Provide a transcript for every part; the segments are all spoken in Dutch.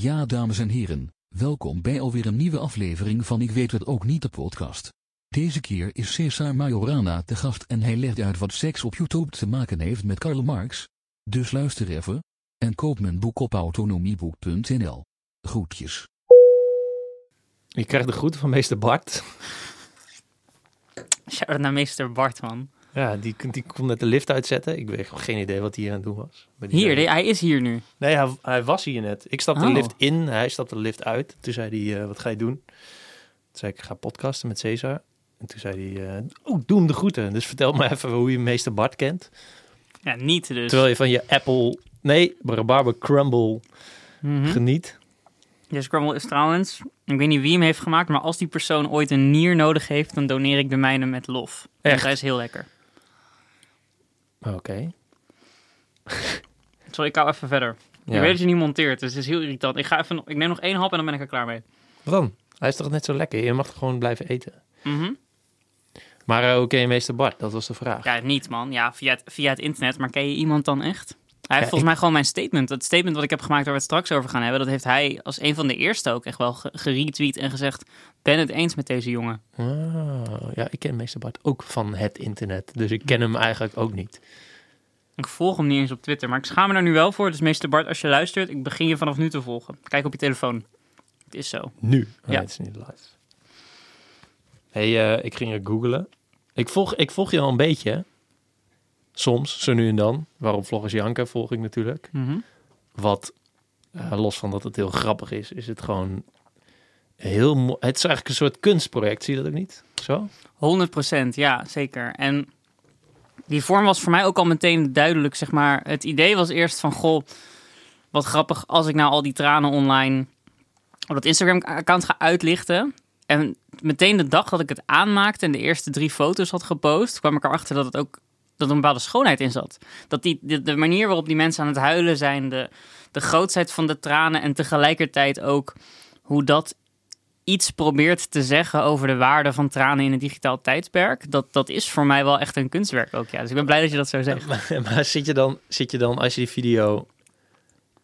Ja, dames en heren, welkom bij alweer een nieuwe aflevering van Ik weet het ook niet de podcast. Deze keer is Cesar Majorana te gast en hij legt uit wat seks op YouTube te maken heeft met Karl Marx. Dus luister even. En koop mijn boek op autonomieboek.nl. Groetjes. Je krijgt de groeten van meester Bart. Shout-out naar meester Bart, man. Ja, die, die kon net de lift uitzetten. Ik weet geen idee wat hij hier aan het doen was. Maar die Hier, zei- hij is hier nu. Nee, hij, hij was hier net. Ik stapte de Oh. lift in, hij stapte de lift uit. Toen zei hij, eh, wat ga je doen? Toen zei ik, ik ga podcasten met Cesar. En toen zei hij, eh, oh, doe hem de groeten. Dus vertel me even hoe je meester Bart kent. Ja, niet dus. Terwijl je van je Apple, nee, rabarber crumble Mhm. geniet. Ja, Scrabble is trouwens, ik weet niet wie hem heeft gemaakt, maar als die persoon ooit een nier nodig heeft, dan doneer ik de mijne met lof. Echt? Want hij is heel lekker. Oké. Sorry, ik hou even verder. Ja. Ik weet dat je niet monteert, dus het is heel irritant. Ik, ga even, ik neem nog één hap en dan ben ik er klaar mee. Wat dan? Hij is toch net zo lekker? Je mag gewoon blijven eten? Mhm. Maar eh, hoe ken je meester Bart? Dat was de vraag. Ja, niet man. Ja, via het, via het internet. Maar ken je iemand dan echt? Hij heeft Ja, volgens mij gewoon mijn statement. Het statement wat ik heb gemaakt waar we het straks over gaan hebben, dat heeft hij als een van de eerste ook echt wel ge- geretweet en gezegd, ben het eens met deze jongen. Ah, ja, ik ken meester Bart ook van het internet. Dus ik ken hem eigenlijk ook niet. Ik volg hem niet eens op Twitter, maar ik schaam me er nu wel voor. Dus meester Bart, als je luistert, ik begin je vanaf nu te volgen. Kijk op je telefoon. Het is zo. Nu? Oh, Ja. Het is niet live. hey, eh, ik ging er googlen. Ik volg, ik volg je al een beetje. Soms, zo nu en dan. Waarom Vloggers Janken volg ik natuurlijk. Wat, eh, los van dat het heel grappig is, is het gewoon heel mo- Het is eigenlijk een soort kunstproject, zie je dat ook niet? Zo? 100% ja, zeker. En die vorm was voor mij ook al meteen duidelijk, zeg maar. Het idee was eerst van, goh, wat grappig als ik nou al die tranen online op dat Instagram-account ga uitlichten. En meteen de dag dat ik het aanmaakte en de eerste drie foto's had gepost, kwam ik erachter dat het ook dat er een bepaalde schoonheid in zat. Dat die, de, de manier waarop die mensen aan het huilen zijn, de, de grootsheid van de tranen en tegelijkertijd ook hoe dat iets probeert te zeggen over de waarde van tranen in een digitaal tijdperk, dat, dat is voor mij wel echt een kunstwerk ook. Ja. Dus ik ben blij dat je dat zo zegt. Maar, maar zit, je dan, zit je dan, als je die video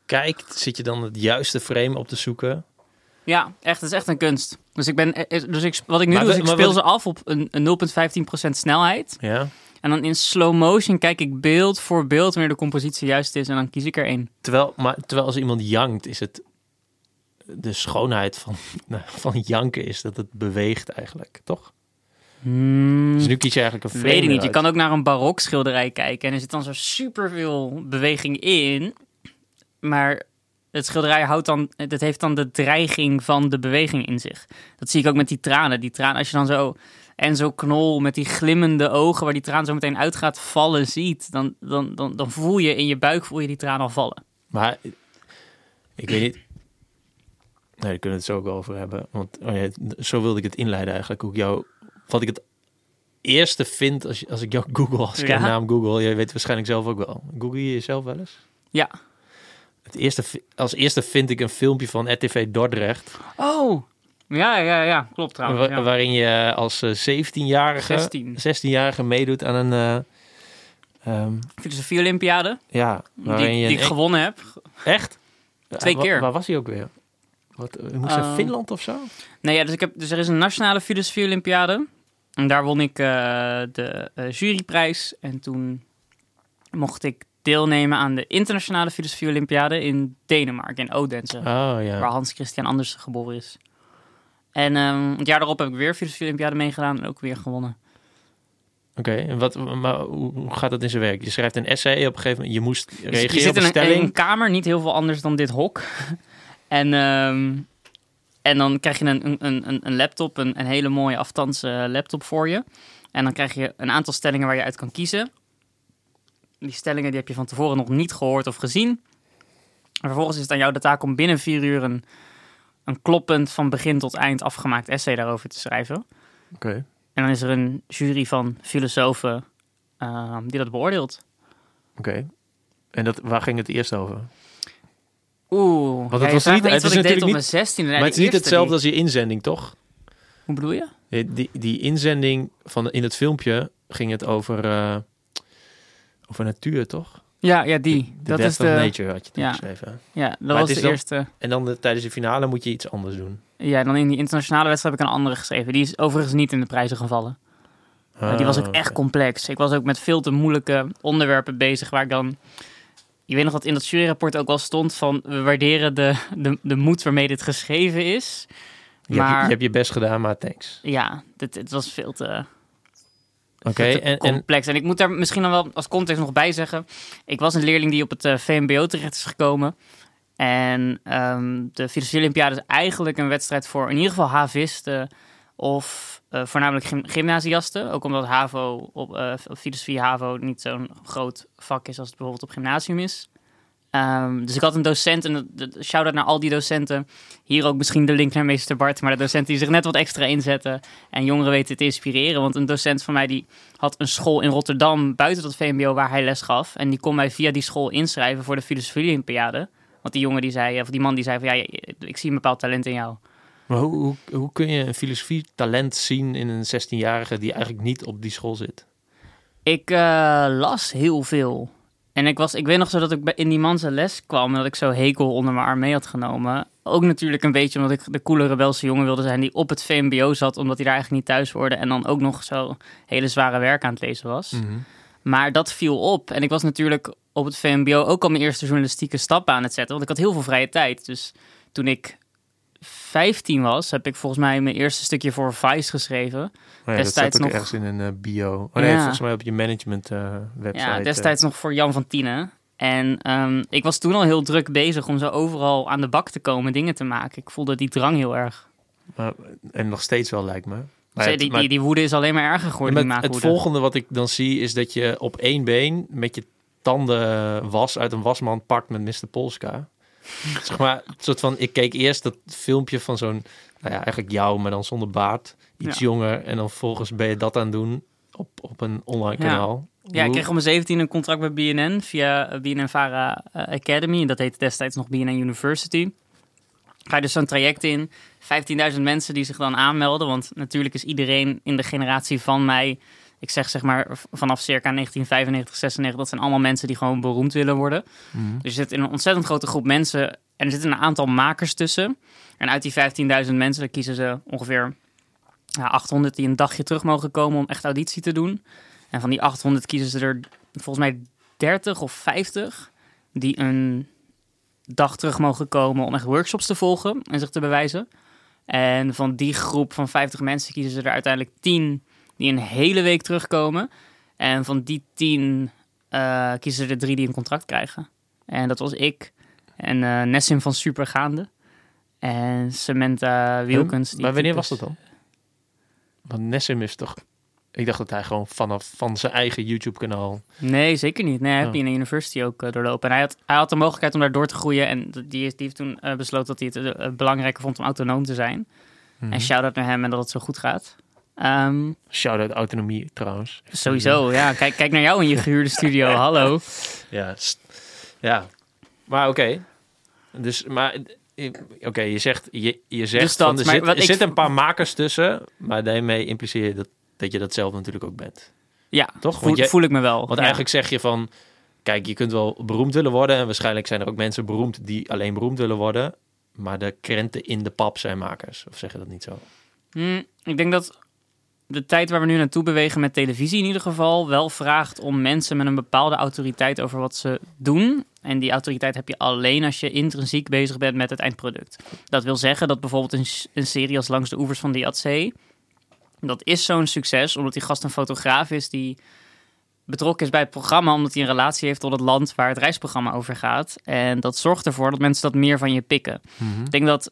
kijkt, zit je dan het juiste frame op te zoeken? Ja, echt, het is echt een kunst. Dus, ik ben, eh, dus ik, wat ik nu Maar doe, is ik speel wat- ze af op een, een 0,15% snelheid. Ja. En dan in slow motion kijk ik beeld voor beeld wanneer de compositie juist is. En dan kies ik er één. Terwijl, maar, terwijl als iemand jankt, is het de schoonheid van, nou, van janken is dat het beweegt eigenlijk, toch? Dus nu kies je eigenlijk een Weet ik niet. Je kan ook naar een barok schilderij kijken. En er zit dan zo superveel beweging in. Maar het schilderij houdt dan, het heeft dan de dreiging van de beweging in zich. Dat zie ik ook met die tranen. Die tranen, als je dan zo en zo knol met die glimmende ogen waar die traan zo meteen uit gaat vallen ziet, dan, dan, dan, dan voel je in je buik voel je die traan al vallen. Maar ik weet niet. Nee, daar kunnen we het zo ook over hebben. Want oh ja, zo wilde ik het inleiden eigenlijk. Hoe ik jou, wat ik het eerste vind als, je, als ik jou google, als ik Ja. naam google. Je weet waarschijnlijk zelf ook wel. Google je jezelf wel eens? Ja. Het eerste, als eerste vind ik een filmpje van RTV Dordrecht. Oh. Ja, ja, ja. Klopt trouwens. wa- Ja. Waarin je als eh, 17-jarige 16. 16-jarige meedoet aan een... eh, ehm, Filosofie Olympiade, ja, die, die ik een- gewonnen heb. Echt? Twee Wa- keer. Waar was hij ook weer? Wat, eh, moest naar Eh, Finland of zo? Nee, ja, dus, ik heb, dus er is een nationale filosofie Olympiade. En daar won ik eh, de juryprijs. En toen mocht ik deelnemen aan de internationale filosofie Olympiade in Denemarken, in Odense. Oh ja. Waar Hans Christian Andersen geboren is. En ehm, het jaar daarop heb ik weer filosofie Olympiade meegedaan en ook weer gewonnen. Oké, en wat, maar hoe, gaat dat in zijn werk? Je schrijft een essay op een gegeven moment. Je moest Dus je reageren zit op in een een, in stelling. een kamer, niet heel veel anders dan dit hok. en, ehm, en dan krijg je een, een, een, een laptop, een, een hele mooie afstandse laptop voor je. En dan krijg je een aantal stellingen waar je uit kan kiezen. Die stellingen die heb je van tevoren nog niet gehoord of gezien. En vervolgens is het aan jou de taak om binnen vier uur een, een kloppend van begin tot eind afgemaakt essay daarover te schrijven. Oké. En dan is er een jury van filosofen ehm, die dat beoordeelt. Oké. En dat, waar ging het eerst over? Oeh, het ja, je was niet- het is wat ik deed op niet- mijn 16. maar het is niet hetzelfde als je inzending, toch? Hoe bedoel je? Eh, Die, die inzending van in het filmpje ging het over, eh, over natuur, toch? Ja, ja die. Dat Death is of de. Nature had je toen ja. geschreven. Ja, dat Maar was de dan- eerste. En dan de, tijdens de finale moet je iets anders doen. Ja, dan in die internationale wedstrijd heb ik een andere geschreven. Die is overigens niet in de prijzen gevallen. Maar die was ook Ah, echt complex. Ik was ook met veel te moeilijke onderwerpen bezig waar ik dan... Je weet nog wat in dat juryrapport ook al stond van... We waarderen de, de, de moed waarmee dit geschreven is. Je, hebt, je, Maar- je hebt je best gedaan, maar thanks. Ja, dit, het was veel te, Oké, en, en complex. En, ik moet daar misschien dan wel als context nog bij zeggen. Ik was een leerling die op het eh, VMBO terecht is gekomen. En ehm, de Filosofie Olympiade is eigenlijk een wedstrijd voor in ieder geval havisten of eh, voornamelijk gym- gymnasiasten. Ook omdat HAVO op, op filosofie HAVO niet zo'n groot vak is als het bijvoorbeeld op gymnasium is. Ehm, dus ik had een docent, en shout-out naar al die docenten. Hier ook misschien de link naar meester Bart, maar de docenten die zich net wat extra inzetten en jongeren weten te inspireren. Want een docent van mij die had een school in Rotterdam buiten dat VMBO waar hij les gaf. En die kon mij via die school inschrijven voor de filosofie Olympiade. Want die jongen die zei, of die man die zei van ja, ik zie een bepaald talent in jou. maar hoe, hoe, hoe kun je een filosofie talent zien in een 16-jarige die eigenlijk niet op die school zit? Ik eh, las heel veel. En ik, was, ik weet nog zo dat ik in die man zijn les kwam en dat ik zo hekel onder mijn arm mee had genomen. Ook natuurlijk een beetje omdat ik de coole rebelse jongen wilde zijn die op het VMBO zat, omdat hij daar eigenlijk niet thuis hoorde. En dan ook nog zo hele zware werk aan het lezen was. Mhm. Maar dat viel op. En ik was natuurlijk op het VMBO ook al mijn eerste journalistieke stappen aan het zetten. Want ik had heel veel vrije tijd. Dus toen ik 15 was, heb ik volgens mij mijn eerste stukje voor Vice geschreven. Oh Destijds dat staat ook nog- ergens in een eh, bio. Oh nee, Ja. volgens mij op je management eh, website. Ja, eh. destijds nog voor Jan van Tienen. En ehm, ik was toen al heel druk bezig om zo overal aan de bak te komen, dingen te maken. Ik voelde die drang heel erg. Maar, en nog steeds wel, lijkt me. Maar die, maar- die, die woede is alleen maar erger geworden, maar het, het volgende wat ik dan zie is dat je op één been met je tanden was uit een wasmand pakt met Mr. Polska. zeg maar, soort van, ik keek eerst dat filmpje van zo'n, nou ja, eigenlijk jou, maar dan zonder baard. Iets Ja. jonger. En dan volgens ben je dat aan het doen op, op een online Ja. kanaal. Ja, ik kreeg om mijn 17 een contract bij BNN via eh, BNN Vara eh, Academy. En dat heette destijds nog BNN University. Ga je dus zo'n traject in. 15.000 mensen die zich dan aanmelden. Want natuurlijk is iedereen in de generatie van mij... Ik zeg zeg maar vanaf circa 1995, 96... dat zijn allemaal mensen die gewoon beroemd willen worden. Mhm. Dus je zit in een ontzettend grote groep mensen. En er zitten een aantal makers tussen. En uit die 15.000 mensen kiezen ze ongeveer ja, 800 die een dagje terug mogen komen om echt auditie te doen. En van die 800 kiezen ze er volgens mij 30 of 50 die een dag terug mogen komen om echt workshops te volgen en zich te bewijzen. En van die groep van 50 mensen kiezen ze er uiteindelijk 10 die een hele week terugkomen. En van die 10 eh, kiezen ze er drie die een contract krijgen. En dat was ik en eh Nessim van Supergaande. En Samantha Wilkens. die maar wanneer was dat dan? Want Nessim is toch... Ik dacht dat hij gewoon vanaf van zijn eigen YouTube-kanaal... Nee, zeker niet. Nee, hij heeft Oh. in de university ook eh, doorlopen. En hij had, hij had de mogelijkheid om daar door te groeien. En die, die heeft toen besloten dat hij het belangrijker vond om autonoom te zijn. Mhm. En shout-out naar hem en dat het zo goed gaat. Ehm, Shout-out autonomie trouwens. sowieso, ja. Kijk, kijk naar jou in je gehuurde studio. Hallo. Ja, ja. maar oké. Dus, maar, eh, oké, je zegt, je, je zegt Dus dat, van, er, maar zit, er ik- zitten een paar makers tussen, maar daarmee impliceer je dat, dat je dat zelf natuurlijk ook bent. Ja, Toch? voel, Want, je, voel ik me wel. want ja. eigenlijk zeg je van, kijk, je kunt wel beroemd willen worden en waarschijnlijk zijn er ook mensen beroemd die alleen beroemd willen worden, maar de krenten in de pap zijn makers. Of zeg je dat niet zo? Hmm, ik denk dat de tijd waar we nu naartoe bewegen met televisie in ieder geval wel vraagt om mensen met een bepaalde autoriteit over wat ze doen. En die autoriteit heb je alleen als je intrinsiek bezig bent met het eindproduct. Dat wil zeggen dat bijvoorbeeld een, een serie als Langs de Oevers van Diatzee, dat is zo'n succes omdat die gast een fotograaf is die betrokken is bij het programma omdat hij een relatie heeft tot het land waar het reisprogramma over gaat. En dat zorgt ervoor dat mensen dat meer van je pikken. Ik denk dat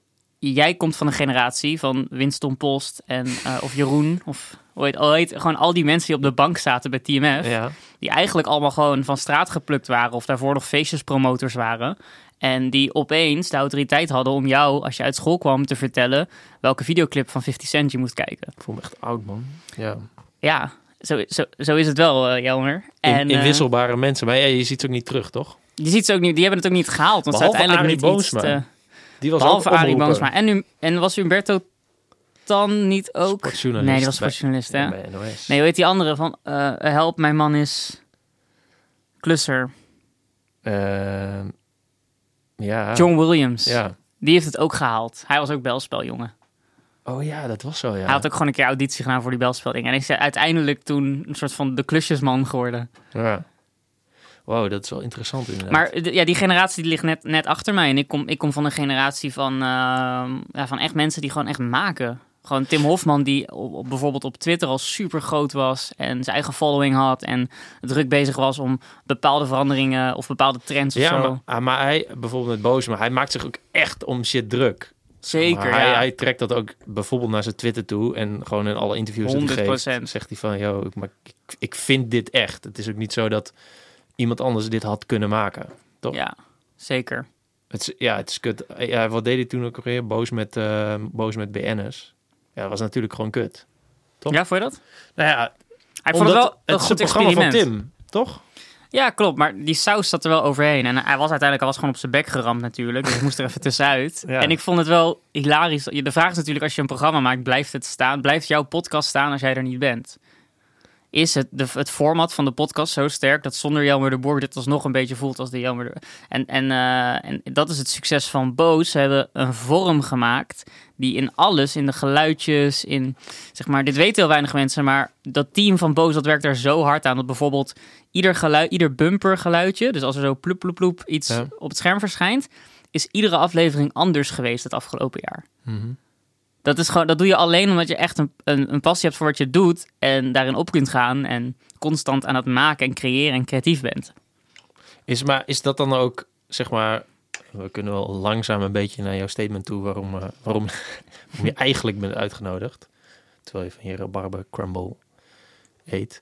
jij komt van een generatie van Winston Post en, eh, of Jeroen of ooit, ooit, gewoon al die mensen die op de bank zaten bij TMF, Ja. die eigenlijk allemaal gewoon van straat geplukt waren of daarvoor nog feestjespromotors waren. En die opeens de autoriteit hadden om jou, als je uit school kwam, te vertellen welke videoclip van 50 Cent je moest kijken. Ik voel me echt oud, man. Ja. Ja, zo, zo, zo is het wel, eh Jelmer. In, En, eh, inwisselbare mensen, maar ja, je ziet ze ook niet terug, toch? je ziet ze ook niet, die hebben het ook niet gehaald. Want ze Behalve uiteindelijk Arie niet iets Boomsma. te- Die was Behalve ook Arie. Boomsma. En, nu, en was Humberto Tan niet ook? Sportjournalist Nee, die was bij- sportjournalist, hè? Ja, bij NOS. Nee, heet die andere van... eh, help, mijn man is klusser. Ehm, ja. John Williams. Ja. Die heeft het ook gehaald. Hij was ook belspeljongen. Oh ja, dat was zo, ja. Hij had ook gewoon een keer auditie gedaan voor die belspelding. En hij is uiteindelijk toen een soort van de klusjesman geworden. Ja. Wow, dat is wel interessant inderdaad. Maar ja, die generatie die ligt net, net achter mij. En ik kom, ik kom van een generatie van, ehm, ja, van echt mensen die gewoon echt maken. Gewoon Tim Hofman, die op, op- bijvoorbeeld op Twitter al super groot was. En zijn eigen following had. En druk bezig was om bepaalde veranderingen of bepaalde trends of ja, zo. maar, ah, maar hij, bijvoorbeeld met Boos, maar hij maakt zich ook echt om shit druk. Zeker, hij, ja. hij trekt dat ook bijvoorbeeld naar zijn Twitter toe. En gewoon in alle interviews die hij 100%. geeft, zegt hij van... Yo, ik, ik vind dit echt. Het is ook niet zo dat iemand anders dit had kunnen maken. Toch? Ja, zeker. Het is, ja, het is kut. Ja, wat deed hij toen ook weer? Boos met, eh, boos met BN'ers. Ja, dat was natuurlijk gewoon kut. Toch? Ja, vond je dat? Nou ja, Hij vond het wel een goed experiment. van Tim, toch? Ja, klopt. Maar die saus zat er wel overheen. En hij was uiteindelijk hij was gewoon op zijn bek geramd natuurlijk. Dus ik moest er even tussenuit. Ja. En ik vond het wel hilarisch. De vraag is natuurlijk, als je een programma maakt, blijft het staan? Blijft jouw podcast staan als jij er niet bent? Is het, de, het format van de podcast zo sterk dat zonder Jelmer de Borg dit alsnog een beetje voelt als de Jelmer de... En, en, eh, en dat is het succes van Boos. Ze hebben een vorm gemaakt die in alles, in de geluidjes, in zeg maar, dit weten heel weinig mensen, maar dat team van Boos dat werkt daar zo hard aan dat bijvoorbeeld ieder geluid, ieder bumper geluidje, dus als er zo ploep ploep ploep iets Ja. op het scherm verschijnt, is iedere aflevering anders geweest het afgelopen jaar. Dat, is gewoon, dat doe je alleen omdat je echt een, een, een passie hebt voor wat je doet en daarin op kunt gaan en constant aan het maken en creëren en creatief bent. Is, maar is dat dan ook, zeg maar... We kunnen wel langzaam een beetje naar jouw statement toe... waarom, eh, waarom, je eigenlijk bent uitgenodigd. Terwijl je van je rabarber crumble eet.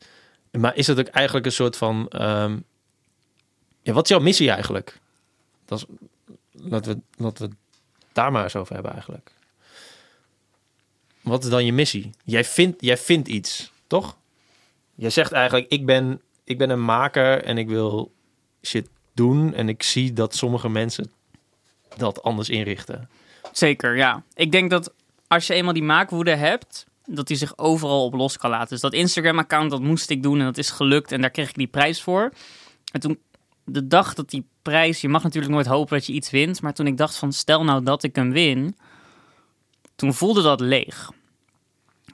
Maar is dat ook eigenlijk een soort van... ehm, ja, wat is jouw missie eigenlijk? Dat is, laten, we, laten we het daar maar eens over hebben eigenlijk. Wat is dan je missie? Jij vindt, jij vindt iets, toch? Jij zegt eigenlijk, ik ben, ik ben een maker en ik wil shit doen. En ik zie dat sommige mensen dat anders inrichten. Zeker, ja. Ik denk dat als je eenmaal die maakwoede hebt, dat die zich overal op los kan laten. Dus dat Instagram-account, dat moest ik doen en dat is gelukt en daar kreeg ik die prijs voor. En toen, de dag dat die prijs, je mag natuurlijk nooit hopen dat je iets wint, maar toen ik dacht van stel nou dat ik hem win, toen voelde dat leeg.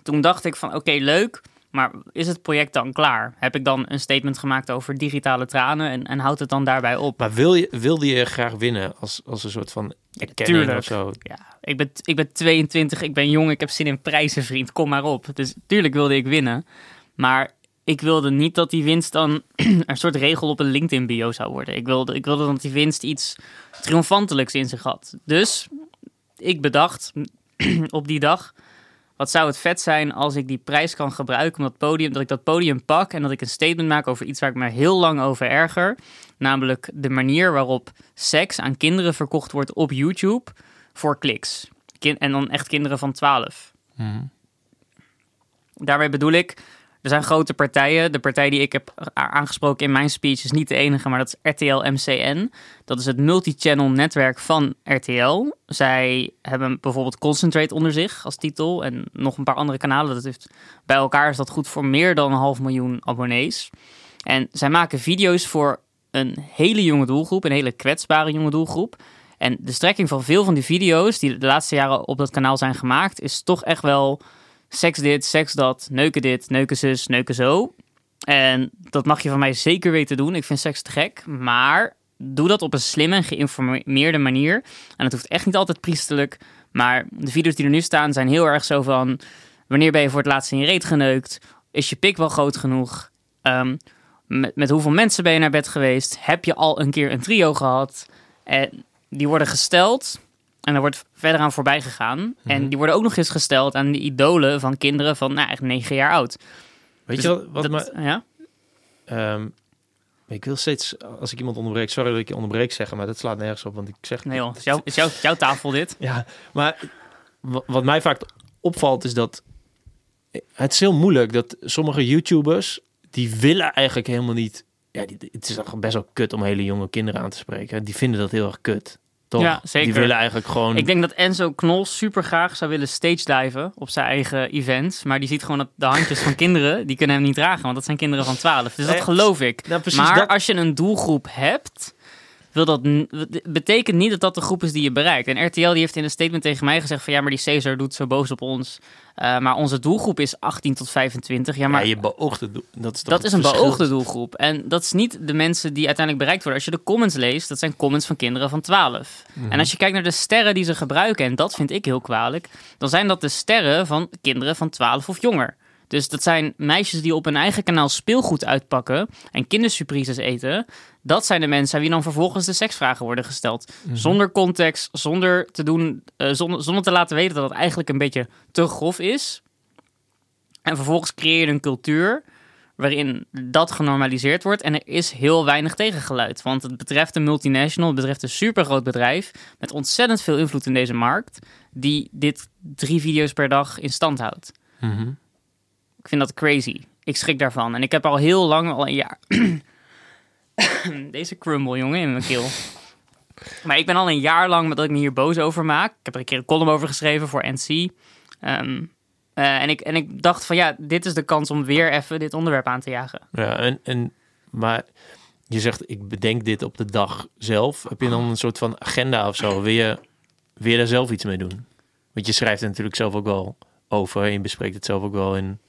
Toen dacht ik van oké, leuk, maar is het project dan klaar? Heb ik dan een statement gemaakt over digitale tranen en, en houdt het dan daarbij op? Maar wil je, wilde je graag winnen als, als een soort van erkenning tuurlijk. of zo? Ja, ik ben, ik ben 22, ik ben jong, ik heb zin in prijzen, vriend. Kom maar op. Dus tuurlijk wilde ik winnen. Maar ik wilde niet dat die winst dan een soort regel op een LinkedIn-bio zou worden. Ik wilde, ik wilde dat die winst iets triomfantelijks in zich had. Dus ik bedacht op die dag... Wat zou het vet zijn als ik die prijs kan gebruiken om dat podium, dat ik dat podium pak en dat ik een statement maak over iets waar ik me heel lang over erger. Namelijk de manier waarop seks aan kinderen verkocht wordt op YouTube voor kliks. En dan echt kinderen van 12. Daarmee bedoel ik, er zijn grote partijen. De partij die ik heb aangesproken in mijn speech is niet de enige, maar dat is RTL MCN. Dat is het multi-channel netwerk van RTL. Zij hebben bijvoorbeeld Concentrate onder zich als titel en nog een paar andere kanalen. Dat heeft, bij elkaar is dat goed voor meer dan een half miljoen abonnees. En zij maken video's voor een hele jonge doelgroep, een hele kwetsbare jonge doelgroep. En de strekking van veel van die video's die de laatste jaren op dat kanaal zijn gemaakt, is toch echt wel seks dit, seks dat, neuken dit, neuken zus, neuken zo. En dat mag je van mij zeker weten doen. Ik vind seks te gek, maar doe dat op een slimme en geïnformeerde manier. En het hoeft echt niet altijd priesterlijk, maar de video's die er nu staan zijn heel erg zo van... Wanneer ben je voor het laatst in je reet geneukt? Is je pik wel groot genoeg? Ehm, met, met hoeveel mensen ben je naar bed geweest? Heb je al een keer een trio gehad? En die worden gesteld en er wordt verder aan voorbij gegaan. En die worden ook nog eens gesteld aan de idolen van kinderen van nou, echt negen jaar oud. Weet Dus je wat, wat ja? ehm, ik wil steeds, als ik iemand onderbreek, sorry dat ik je onderbreek zeggen, maar dat slaat nergens op, want ik zeg... Nee joh, het is, het is jouw, jouw tafel dit. Ja, maar wa- wat mij vaak opvalt is dat het is heel moeilijk dat sommige YouTubers die willen eigenlijk helemaal niet. Ja, die, het is best wel kut om hele jonge kinderen aan te spreken. Die vinden dat heel erg kut. Toch? Ja, zeker. Die willen eigenlijk gewoon. Ik denk dat Enzo Knol super graag zou willen stage diven op zijn eigen events. Maar die ziet gewoon dat de handjes van kinderen, die kunnen hem niet dragen. Want dat zijn kinderen van 12. Dus dat geloof ik. Nou, maar dat. als je een doelgroep hebt wil dat betekent niet dat dat de groep is die je bereikt. En RTL die heeft in een statement tegen mij gezegd van ja, maar die Caesar doet zo boos op ons. Eh, maar onze doelgroep is 18 tot 25. Ja, maar ja, je beoogde. Dat is, toch dat is een verschil? beoogde doelgroep. En dat is niet de mensen die uiteindelijk bereikt worden. Als je de comments leest, dat zijn comments van kinderen van 12. Mhm. En als je kijkt naar de sterren die ze gebruiken, en dat vind ik heel kwalijk, dan zijn dat de sterren van kinderen van 12 of jonger. Dus dat zijn meisjes die op hun eigen kanaal speelgoed uitpakken en kindersurprises eten. Dat zijn de mensen aan wie dan vervolgens de seksvragen worden gesteld. Mhm. Zonder context, zonder te, doen, eh, zonder, zonder te laten weten dat het eigenlijk een beetje te grof is. En vervolgens creëer je een cultuur waarin dat genormaliseerd wordt. En er is heel weinig tegengeluid. Want het betreft een multinational, het betreft een supergroot bedrijf met ontzettend veel invloed in deze markt, die dit drie video's per dag in stand houdt. Mhm. Ik vind dat crazy. Ik schrik daarvan. En ik heb al heel lang, al een jaar... Deze crumble, jongen, in mijn keel. maar ik ben al een jaar lang dat ik me hier boos over maak. Ik heb er een keer een column over geschreven voor NC. Ehm, eh, en, ik, en ik dacht van ja, dit is de kans om weer even dit onderwerp aan te jagen. Ja, en, en, maar je zegt, ik bedenk dit op de dag zelf. Heb je dan een soort van agenda of zo? Wil je, wil je daar zelf iets mee doen? Want je schrijft er natuurlijk zelf ook wel over. Je bespreekt het zelf ook wel in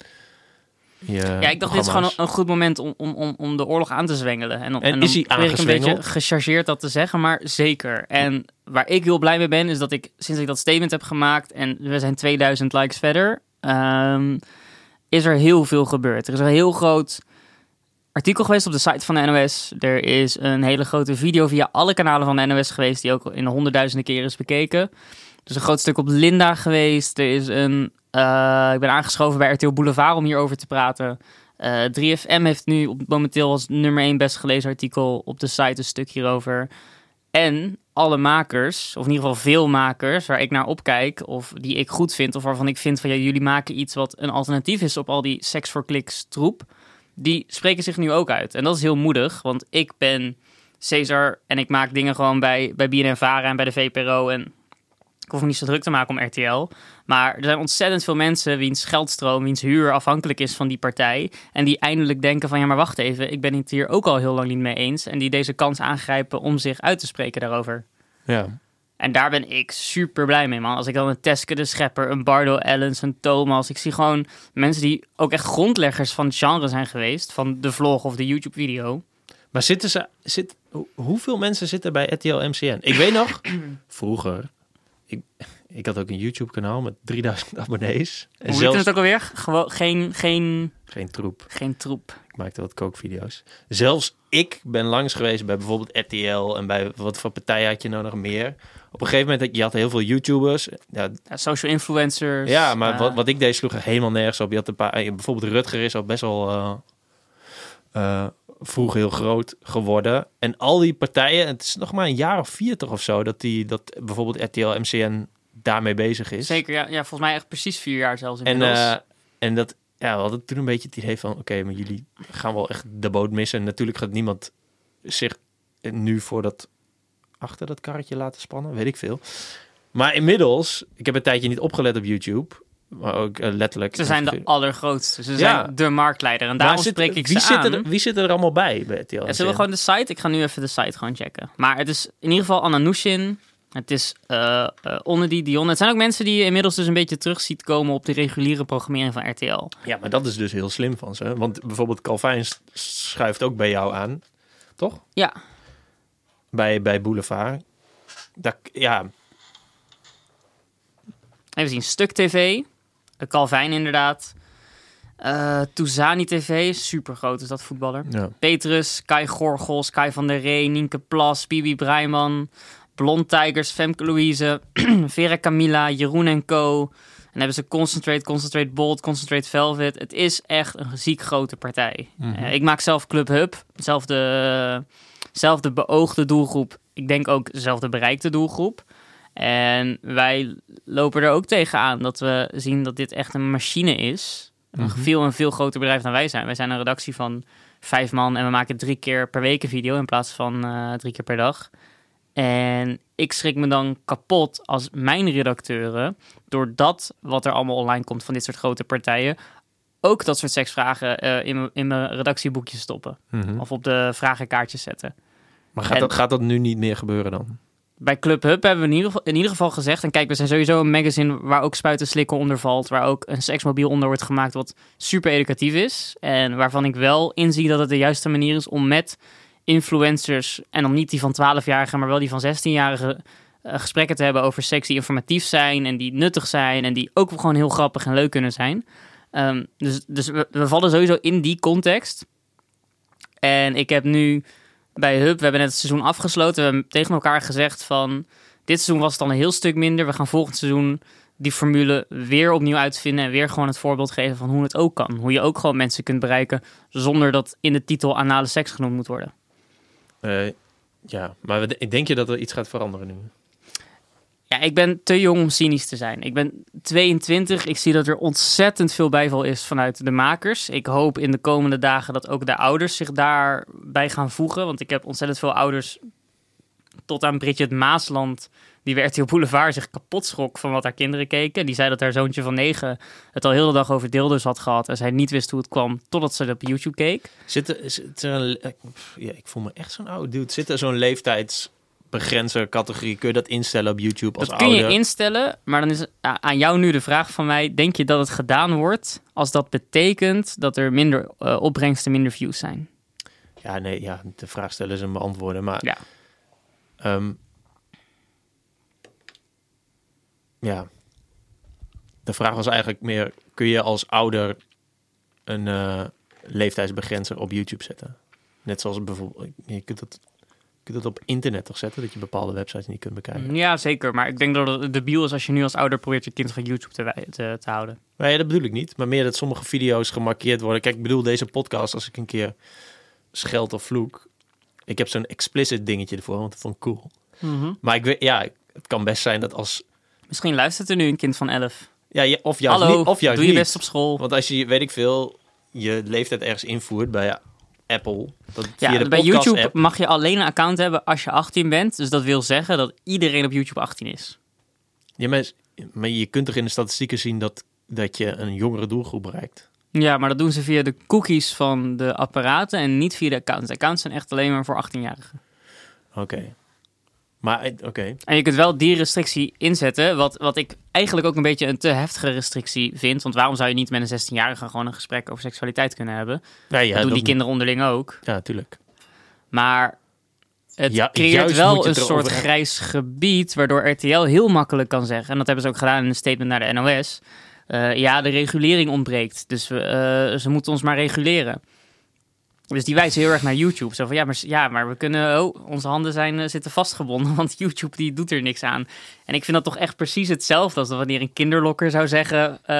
ja, ik dacht dit is gewoon een, goed moment om, om, om, om de oorlog aan te zwengelen. En, En en dan is hij ik een beetje gechargeerd dat te zeggen, maar zeker. En waar ik heel blij mee ben, is dat ik sinds ik dat statement heb gemaakt en we zijn 2000 likes verder, ehm, is er heel veel gebeurd. Er is een heel groot artikel geweest op de site van de NOS. Er is een hele grote video via alle kanalen van de NOS geweest, die ook in de honderdduizenden keren is bekeken. Er is een groot stuk op Linda geweest. Er is een, eh, ik ben aangeschoven bij RTL Boulevard om hierover te praten. Eh 3FM heeft nu op, momenteel als nummer 1 best gelezen artikel op de site een stuk hierover. En alle makers, of in ieder geval veel makers, waar ik naar opkijk, of die ik goed vind, of waarvan ik vind van ja, jullie maken iets wat een alternatief is op al die seks voor kliks troep, die spreken zich nu ook uit. En dat is heel moedig, want ik ben Cesar en ik maak dingen gewoon bij, bij BNN-Vara en bij de VPRO en ik hoef me niet zo druk te maken om RTL. Maar er zijn ontzettend veel mensen wiens geldstroom, wiens huur afhankelijk is van die partij. En die eindelijk denken van ja, maar wacht even, ik ben het hier ook al heel lang niet mee eens. En die deze kans aangrijpen om zich uit te spreken daarover. Ja. En daar ben ik super blij mee, man. Als ik dan een Teske de Schepper, een Bardo Ellens, een Thomas. Ik zie gewoon mensen die ook echt grondleggers van het genre zijn geweest. Van de vlog of de YouTube-video. Maar zitten ze, zit, hoe- hoeveel mensen zitten bij RTL MCN? Ik weet nog, vroeger, ik, ik had ook een YouTube kanaal met 3000 abonnees. En Hoe zelfs het ook alweer? Gewoon geen, geen, geen troep. geen troep. Ik maakte wat kookvideo's. Zelfs ik ben langs geweest bij bijvoorbeeld RTL en bij wat voor partijen had je nou nog meer. Op een gegeven moment, had je had heel veel YouTubers. Ja, Ja, social influencers. ja maar wat, wat ik deed sloeg er helemaal nergens op. Je had een paar, eh, bijvoorbeeld Rutger is al best wel eh, eh, vroeg heel groot geworden. En al die partijen, het is nog maar een jaar of vier toch of zo, dat, die, dat bijvoorbeeld RTL MCN daarmee bezig is. Zeker, ja, ja, volgens mij echt precies vier jaar zelfs En, eh, en dat, ja, we hadden toen een beetje het idee van, oké, maar jullie gaan wel echt de boot missen. En natuurlijk gaat niemand zich nu voor dat, achter dat karretje laten spannen, weet ik veel. Maar inmiddels, ik heb een tijdje niet opgelet op YouTube, maar ook eh, letterlijk. ze zijn de allergrootste. Ze Ja. zijn de marktleider. En daarom zit- spreek ik wie ze zit aan. Er, wie zit er allemaal bij bij RTL? Ja, zullen we gewoon de site? Ik ga nu even de site gewoon checken. Maar het is in ieder geval Anna Nushin. Het is eh eh, Onnedi, Dion. Het zijn ook mensen die je inmiddels dus een beetje terug ziet komen op de reguliere programmering van RTL. Ja, maar dat is dus heel slim van ze. Want bijvoorbeeld Calvijn s- schuift ook bij jou aan, toch? Ja, Bij, bij Boulevard. Dat, ja, even zien. Stuk TV. Uh, Calvijn inderdaad. Eh Touzani TV. Super groot is dat voetballer. ja. Petrus, Kai Gorgels, Kai van der Ree, Nienke Plas, Bibi Breiman, Blond Tigers, Femke Louise, Vera Camilla, Jeroen en Co. En hebben ze Concentrate, Concentrate Bold, Concentrate Velvet. Het is echt een ziek grote partij. Eh, ik maak zelf Club Hub, zelfde, zelfde beoogde doelgroep. Ik denk ook dezelfde bereikte doelgroep. En wij lopen er ook tegenaan dat we zien dat dit echt een machine is. Een Mhm. veel en veel groter bedrijf dan wij zijn. Wij zijn een redactie van vijf man en we maken drie keer per week een video in plaats van eh, drie keer per dag. En ik schrik me dan kapot als mijn redacteuren, door dat wat er allemaal online komt van dit soort grote partijen, ook dat soort seksvragen eh, in, mijn- in mijn redactieboekje stoppen. Mhm. Of op de vragenkaartjes zetten. Maar gaat, En- dat, gaat dat nu niet meer gebeuren dan? Bij Club Hub hebben we in ieder, geval, gezegd... en kijk, we zijn sowieso een magazine waar ook spuiten slikken onder valt... waar ook een seksmobiel onder wordt gemaakt wat super educatief is... en waarvan ik wel inzie dat het de juiste manier is om met influencers... en dan niet die van 12-jarigen, maar wel die van 16-jarigen... eh, gesprekken te hebben over seks die informatief zijn... en die nuttig zijn en die ook gewoon heel grappig en leuk kunnen zijn. Ehm, dus dus we vallen sowieso in die context. En ik heb nu bij Hub, we hebben net het seizoen afgesloten. We hebben tegen elkaar gezegd van... Dit seizoen was het dan een heel stuk minder. We gaan volgend seizoen die formule weer opnieuw uitvinden... en weer gewoon het voorbeeld geven van hoe het ook kan. Hoe je ook gewoon mensen kunt bereiken... zonder dat in de titel anale seks genoemd moet worden. Eh, ja, maar ik denk je dat er iets gaat veranderen nu? Ja, ik ben te jong om cynisch te zijn. Ik ben 22. Ik zie dat er ontzettend veel bijval is vanuit de makers. Ik hoop in de komende dagen dat ook de ouders zich daarbij gaan voegen. Want ik heb ontzettend veel ouders tot aan Bridget Maasland... die bij RTL Boulevard zich kapot schrok van wat haar kinderen keken. Die zei dat haar zoontje van negen het al heel de dag over deelders had gehad... en zij niet wist hoe het kwam totdat ze op YouTube keek. Zit er, eh, ja, ik voel me echt zo'n oude dude. Zit er zo'n leeftijdsbegrenzer categorie? Kun je dat instellen op YouTube als Dat kun je instellen, maar dan is aan jou nu de vraag van mij: denk je dat het gedaan wordt als dat betekent dat er minder eh, opbrengsten, minder views zijn? Ja, nee, ja, de vraag stellen is een beantwoorden. Maar Ja. ehm, ja, de vraag was eigenlijk meer: kun je als ouder een eh, leeftijdsbegrenzer op YouTube zetten? Net zoals bijvoorbeeld, je kunt dat, kunt dat op internet toch zetten, dat je bepaalde websites niet kunt bekijken. Ja, zeker. Maar ik denk dat het debiel is als je nu als ouder probeert je kind van YouTube te, te, te houden. Nee, dat bedoel ik niet. Maar meer dat sommige video's gemarkeerd worden. Kijk, ik bedoel deze podcast, als ik een keer scheld of vloek. Ik heb zo'n explicit dingetje ervoor, want dat vond ik cool. Maar ik weet, ja, het kan best zijn dat als... Misschien luistert er nu een kind van 11. Ja, of juist Hallo, niet. Of juist doe je niet. best op school. Want als je, weet ik veel, je leeftijd ergens invoert bij Apple. Dat via Ja, bij YouTube mag je alleen een account hebben als je 18 bent. Dus dat wil zeggen dat iedereen op YouTube 18 is. Ja, maar, maar je kunt toch in de statistieken zien dat, dat je een jongere doelgroep bereikt. Ja, maar dat doen ze via de cookies van de apparaten en niet via de accounts. De accounts zijn echt alleen maar voor 18-jarigen. Oké. Maar, eh, oké. En je kunt wel die restrictie inzetten, wat, wat ik eigenlijk ook een beetje een te heftige restrictie vind. Want waarom zou je niet met een 16-jarige gewoon een gesprek over seksualiteit kunnen hebben? Ja, ja, dat doen die kinderen onderling ook. Ja, tuurlijk. Maar het Ja, creëert wel een soort hebben. grijs gebied, waardoor RTL heel makkelijk kan zeggen, en dat hebben ze ook gedaan in een statement naar de NOS, eh, ja, de regulering ontbreekt, dus we, eh, ze moeten ons maar reguleren. Dus die wijzen heel erg naar YouTube. Zo van, ja, maar, ja, maar we kunnen, oh, onze handen zijn, eh, zitten vastgebonden, want YouTube die doet er niks aan. En ik vind dat toch echt precies hetzelfde als wanneer een kinderlokker zou zeggen, eh,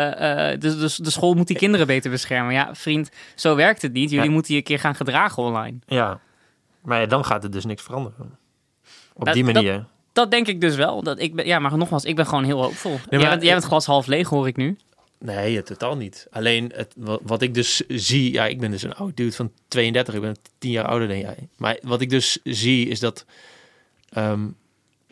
de, de, de school moet die kinderen beter beschermen. Ja, vriend, zo werkt het niet. Jullie Ja. moeten je een keer gaan gedragen online. Ja. Maar ja, dan gaat het dus niks veranderen. Op Dat- die dat- manier. Dat denk ik dus wel. Dat ik ben, ja, maar nogmaals, ik ben gewoon heel hoopvol. maar- jij, bent, jij bent glas half leeg, hoor ik nu. Nee, totaal niet. Alleen het, wat, wat ik dus zie, ja, ik ben dus een oud dude van 32, ik ben 10 jaar ouder dan jij. Maar wat ik dus zie is dat, ehm,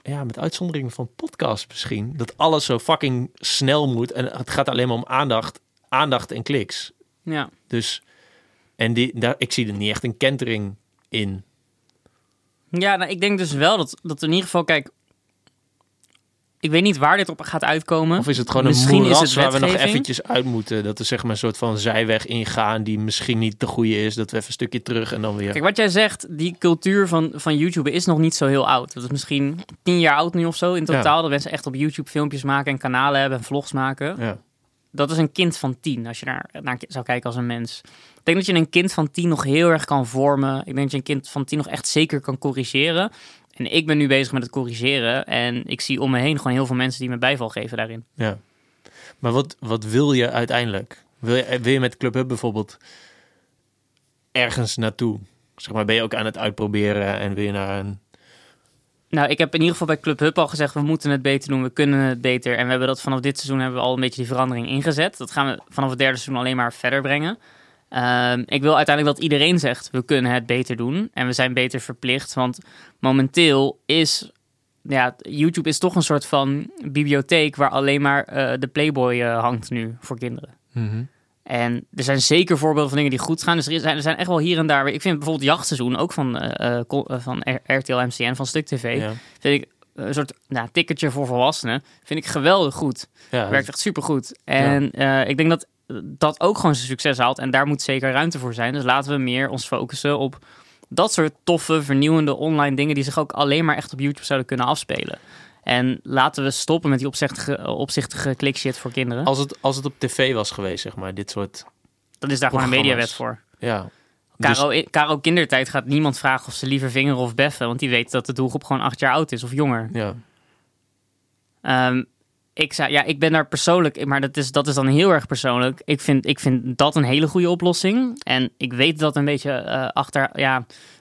ja, met uitzondering van podcast misschien, dat alles zo fucking snel moet en het gaat alleen maar om aandacht, aandacht en kliks. Ja. Dus, en die, daar, ik zie er niet echt een kentering in. Ja, nou, ik denk dus wel dat, dat in ieder geval, kijk... Ik weet niet waar dit op gaat uitkomen. Of is het gewoon Misschien een is moeras het waar we nog eventjes uit moeten? Dat er zeg maar een soort van zijweg ingaan die misschien niet de goede is. Dat we even een stukje terug en dan weer... Kijk, wat jij zegt, die cultuur van, van YouTube is nog niet zo heel oud. Dat is misschien tien jaar oud nu of zo in totaal. Dat mensen echt op YouTube filmpjes maken en kanalen hebben en vlogs maken. Ja. Dat is een kind van tien, als je naar, naar zou kijken als een mens. Ik denk dat je een kind van tien nog heel erg kan vormen. Ik denk dat je een kind van tien nog echt zeker kan corrigeren. En ik ben nu bezig met het corrigeren. En ik zie om me heen gewoon heel veel mensen die me bijval geven daarin. Ja. Maar wat, wat wil je uiteindelijk? Wil je, wil je met Club Hub bijvoorbeeld ergens naartoe? Zeg maar, ben je ook aan het uitproberen en wil je naar een... Nou, ik heb in ieder geval bij Club Hub al gezegd, we moeten het beter doen, we kunnen het beter. En we hebben dat vanaf dit seizoen hebben we al een beetje die verandering ingezet. Dat gaan we vanaf het derde seizoen alleen maar verder brengen. Ehm, ik wil uiteindelijk dat iedereen zegt, we kunnen het beter doen. En we zijn beter verplicht, want momenteel is... Ja, YouTube is toch een soort van bibliotheek waar alleen maar eh, de Playboy eh, hangt nu voor kinderen. En er zijn zeker voorbeelden van dingen die goed gaan. Dus er zijn, er zijn echt wel hier en daar. Ik vind bijvoorbeeld jachtseizoen ook van, eh, van RTL MCN, van Stuk TV. Ja. Vind ik een soort nou, ticketje voor volwassenen. Vind ik geweldig goed. Ja, Werkt echt super goed. En ik denk dat dat ook gewoon zijn succes haalt. En daar moet zeker ruimte voor zijn. Dus laten we meer ons focussen op dat soort toffe, vernieuwende online dingen die zich ook alleen maar echt op YouTube zouden kunnen afspelen. En laten we stoppen met die opzichtige, opzichtige klikshit voor kinderen. als, het, als het op tv was geweest, zeg maar, dit soort... Dat is daar gewoon een mediawet voor. Ja. Dus- Caro, Caro Kindertijd gaat niemand vragen of ze liever vingeren of beffen. Want die weet dat de doelgroep gewoon acht jaar oud is of jonger. ja. Ehm, ik, ja, ik ben daar persoonlijk, maar dat is, dat is dan heel erg persoonlijk. Ik vind, ik vind dat een hele goede oplossing. En ik weet dat een beetje eh, achter, ja,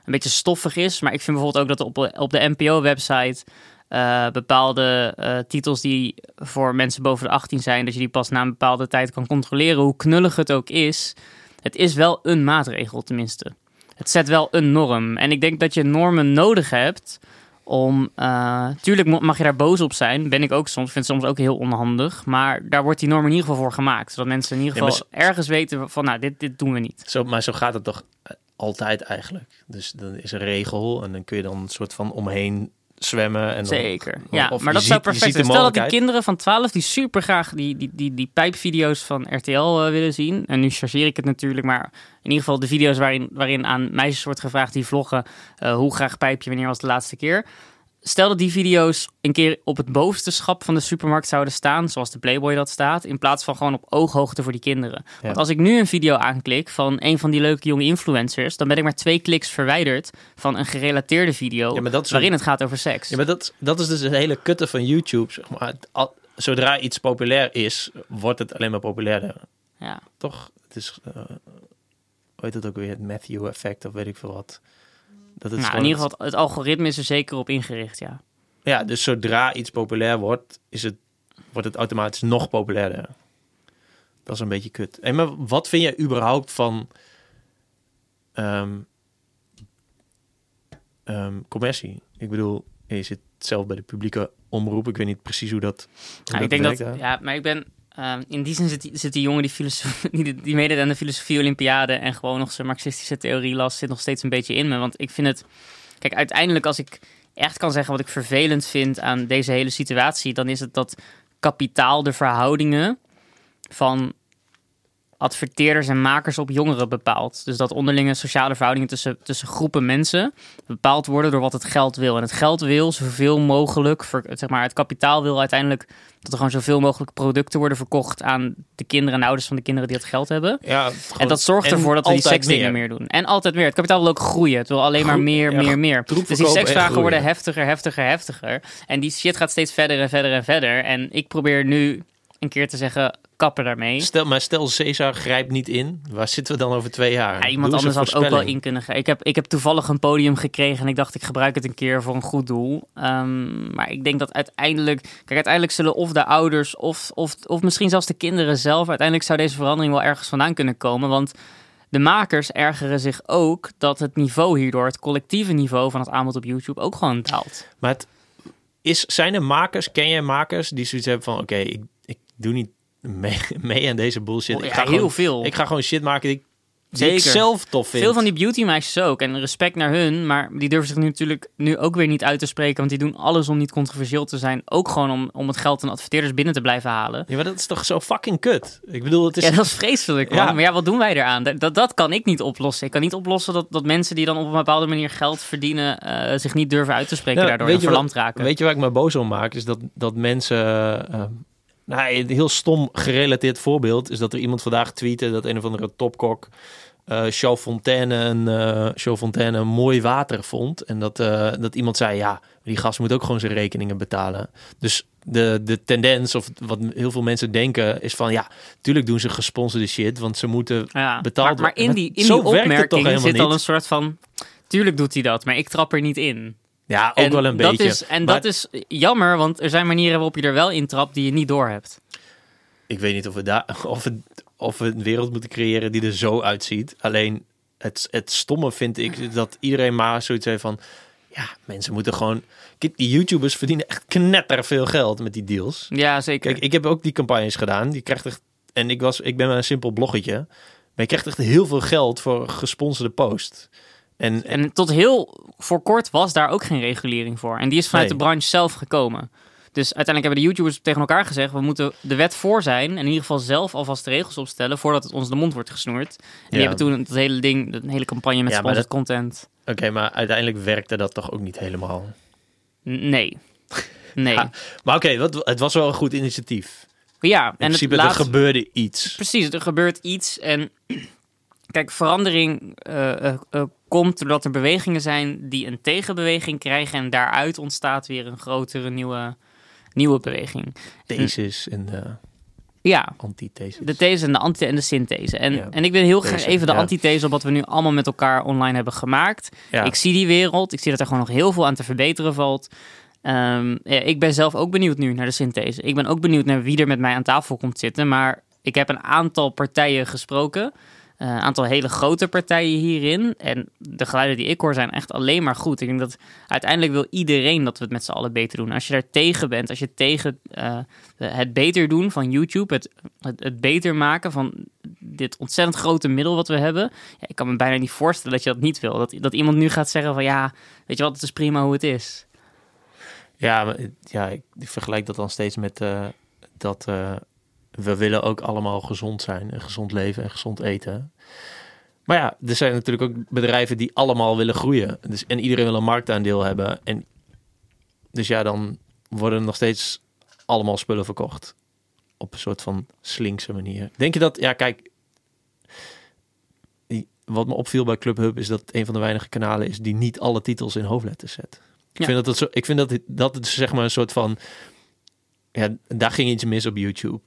een beetje stoffig is. Maar ik vind bijvoorbeeld ook dat op, op de NPO-website eh, bepaalde eh, titels die voor mensen boven de 18 zijn, dat je die pas na een bepaalde tijd kan controleren, hoe knullig het ook is. Het is wel een maatregel, tenminste. Het zet wel een norm. En ik denk dat je normen nodig hebt om. eh, tuurlijk mag je daar boos op zijn. Ben ik ook soms. Vind het soms ook heel onhandig. Maar daar wordt die norm in ieder geval voor gemaakt. Zodat mensen in ieder Ja, geval ergens weten van, nou, dit, dit doen we niet. Zo, maar zo gaat het toch eh, altijd eigenlijk. Dus dan is een regel en dan kun je dan een soort van omheen zwemmen. En dan, Zeker. Ja, maar je dat zou ziet- je perfect zijn. Stel dat die kinderen van 12 die super graag die, die, die, die pijpvideo's van RTL eh, willen zien. En nu chargeer ik het natuurlijk, maar in ieder geval de video's waarin, waarin aan meisjes wordt gevraagd die vloggen eh, hoe graag pijpje, wanneer was de laatste keer. Stel dat die video's een keer op het bovenste schap van de supermarkt zouden staan, zoals de Playboy dat staat, in plaats van gewoon op ooghoogte voor die kinderen. Want als ik nu een video aanklik van een van die leuke jonge influencers, dan ben ik maar twee kliks verwijderd van een gerelateerde video Ja, maar dat is waarin het gaat over seks. Ja, maar dat, dat is dus het hele kutte van YouTube. Zeg maar. Zodra iets populair is, wordt het alleen maar populairder. Ja. Toch? Het is, eh hoe heet het ook weer? Het Matthew effect of weet ik veel wat. Dat het Nou, in ieder geval, het algoritme is er zeker op ingericht, ja. Ja, dus zodra iets populair wordt, is het, wordt het automatisch nog populairder. Dat is een beetje kut. Hey, maar wat vind jij überhaupt van ehm, ehm, commercie? Ik bedoel, je zit zelf bij de publieke omroep. Ik weet niet precies hoe dat, hoe Ja, dat ik denk dat, hè? ja, maar ik ben, ehm, in die zin zit, die- jongen die, filosofie, die, die meedeed aan de filosofie-olympiade en gewoon nog zijn marxistische theorie las, zit nog steeds een beetje in me. Want ik vind het, kijk, uiteindelijk als ik echt kan zeggen wat ik vervelend vind aan deze hele situatie, dan is het dat kapitaal de verhoudingen van adverteerders en makers op jongeren bepaalt. Dus dat onderlinge sociale verhoudingen tussen, tussen groepen mensen bepaald worden door wat het geld wil. En het geld wil zoveel mogelijk, zeg maar, het kapitaal wil uiteindelijk dat er gewoon zoveel mogelijk producten worden verkocht aan de kinderen en de ouders van de kinderen die het geld hebben. Ja, En dat zorgt ervoor dat we die seksdingen meer. doen. En altijd meer. Het kapitaal wil ook groeien. Het wil alleen maar meer, ja, meer, meer. Dus die seksvragen worden heftiger, heftiger, heftiger. En die shit gaat steeds verder en verder en verder. En ik probeer nu een keer te zeggen, kappen daarmee. Stel, maar stel, Cesar grijpt niet in. Waar zitten we dan over twee jaar? Ja, iemand Doe anders had ook wel in kunnen gaan. Ik heb, ik heb toevallig een podium gekregen en ik dacht, ik gebruik het een keer voor een goed doel. Ehm, maar ik denk dat uiteindelijk, kijk, uiteindelijk zullen of de ouders of, of, of misschien zelfs de kinderen zelf, uiteindelijk zou deze verandering wel ergens vandaan kunnen komen. Want de makers ergeren zich ook dat het niveau hierdoor, het collectieve niveau van het aanbod op YouTube, ook gewoon daalt. Maar het is, zijn er makers, ken jij makers die zoiets hebben van... Oké, ik, ik doe niet mee, mee aan deze bullshit. ik, Ja, ga heel gewoon, veel. ik ga gewoon shit maken die, ik- die ik Zeker. zelf tof vind. Veel van die beautymeisjes ook. En respect naar hun. Maar die durven zich nu natuurlijk nu ook weer niet uit te spreken. Want die doen alles om niet controversieel te zijn. Ook gewoon om, om het geld en adverteerders binnen te blijven halen. Ja, maar dat is toch zo fucking kut? Ik bedoel, het is... Ja, dat is vreselijk. Man. Ja. Maar ja, wat doen wij eraan? Dat, dat, dat kan ik niet oplossen. Ik kan niet oplossen dat, dat mensen die dan op een bepaalde manier geld verdienen... eh, zich niet durven uit te spreken. Nou, daardoor en verlamd wat- raken. Weet je waar ik me boos om maak? Is dat, dat mensen... eh, nou, een heel stom gerelateerd voorbeeld is dat er iemand vandaag tweette dat een of andere topkok Show Fontaine een uh, Fontaine een mooi water vond en dat, eh, dat iemand zei ja die gast moet ook gewoon zijn rekeningen betalen. Dus de, de tendens of wat heel veel mensen denken is van ja, tuurlijk doen ze gesponsorde shit, want ze moeten Ja, betaald maar, maar in worden. die, in die opmerking zit al een soort van... Tuurlijk doet hij dat, maar ik trap er niet in. Ja, ook en wel een dat beetje. Is, en Maar dat is jammer, want er zijn manieren waarop je er wel in trapt die je niet doorhebt. ik weet niet of we, daar, of, we, of we een wereld moeten creëren die er zo uitziet. Alleen het, het stomme vind ik dat iedereen maar zoiets heeft van... Ja, mensen moeten gewoon... Die YouTubers verdienen echt knetter veel geld met die deals. Ja, zeker. Kijk, ik heb ook die campagnes gedaan. Die krijgt echt en ik, was, ik ben maar een simpel bloggetje. Maar je krijgt echt heel veel geld voor gesponsorde post. En, en tot heel voor kort was daar ook geen regulering voor. En die is vanuit Nee. de branche zelf gekomen. Dus uiteindelijk hebben de YouTubers tegen elkaar gezegd: we moeten de wet voor zijn. En in ieder geval zelf alvast de regels opstellen voordat het ons de mond wordt gesnoerd. En die Ja. hebben toen het hele ding, een hele campagne met Ja, sponsored content. oké, maar uiteindelijk werkte dat toch ook niet helemaal. Nee. Nee. Ja, Ja, Maar oké, het was wel een goed initiatief. In en het laat... er gebeurde iets. Precies, er gebeurt iets. En kijk, verandering eh, eh, eh, komt doordat er bewegingen zijn die een tegenbeweging krijgen. En daaruit ontstaat weer een grotere nieuwe, nieuwe beweging. Thesis en de Ja, antithesis. de these en de anti- en de synthese. En, Ja. en ik wil heel graag even de ja. antithese op wat we nu allemaal met elkaar online hebben gemaakt. Ja. Ik zie die wereld. Ik zie dat er gewoon nog heel veel aan te verbeteren valt. Ehm, ik ben zelf ook benieuwd nu naar de synthese. Ik ben ook benieuwd naar wie er met mij aan tafel komt zitten. Maar ik heb een aantal partijen gesproken. Eh, aantal hele grote partijen hierin. En de geluiden die ik hoor zijn echt alleen maar goed. Ik denk dat uiteindelijk wil iedereen dat we het met z'n allen beter doen. Als je daar tegen bent, als je tegen eh, het beter doen van YouTube, het, het, het beter maken van dit ontzettend grote middel wat we hebben. Ja, ik kan me bijna niet voorstellen dat je dat niet wil. Dat, dat iemand nu gaat zeggen van ja, weet je wat, het is prima hoe het is. Ja, ja, ik vergelijk dat dan steeds met eh, dat we willen ook allemaal gezond zijn en gezond leven en gezond eten. Maar ja, er zijn natuurlijk ook bedrijven die allemaal willen groeien. Dus, en iedereen wil een marktaandeel hebben. En dus ja, dan worden er nog steeds allemaal spullen verkocht. Op een soort van slinkse manier. Denk je dat, ja kijk, wat me opviel bij Club Hub is dat het een van de weinige kanalen is die niet alle titels in hoofdletters zet. Ik Ja. vind dat het zo, ik vind dat het, dat het zeg maar een soort van, ja, daar ging iets mis op YouTube.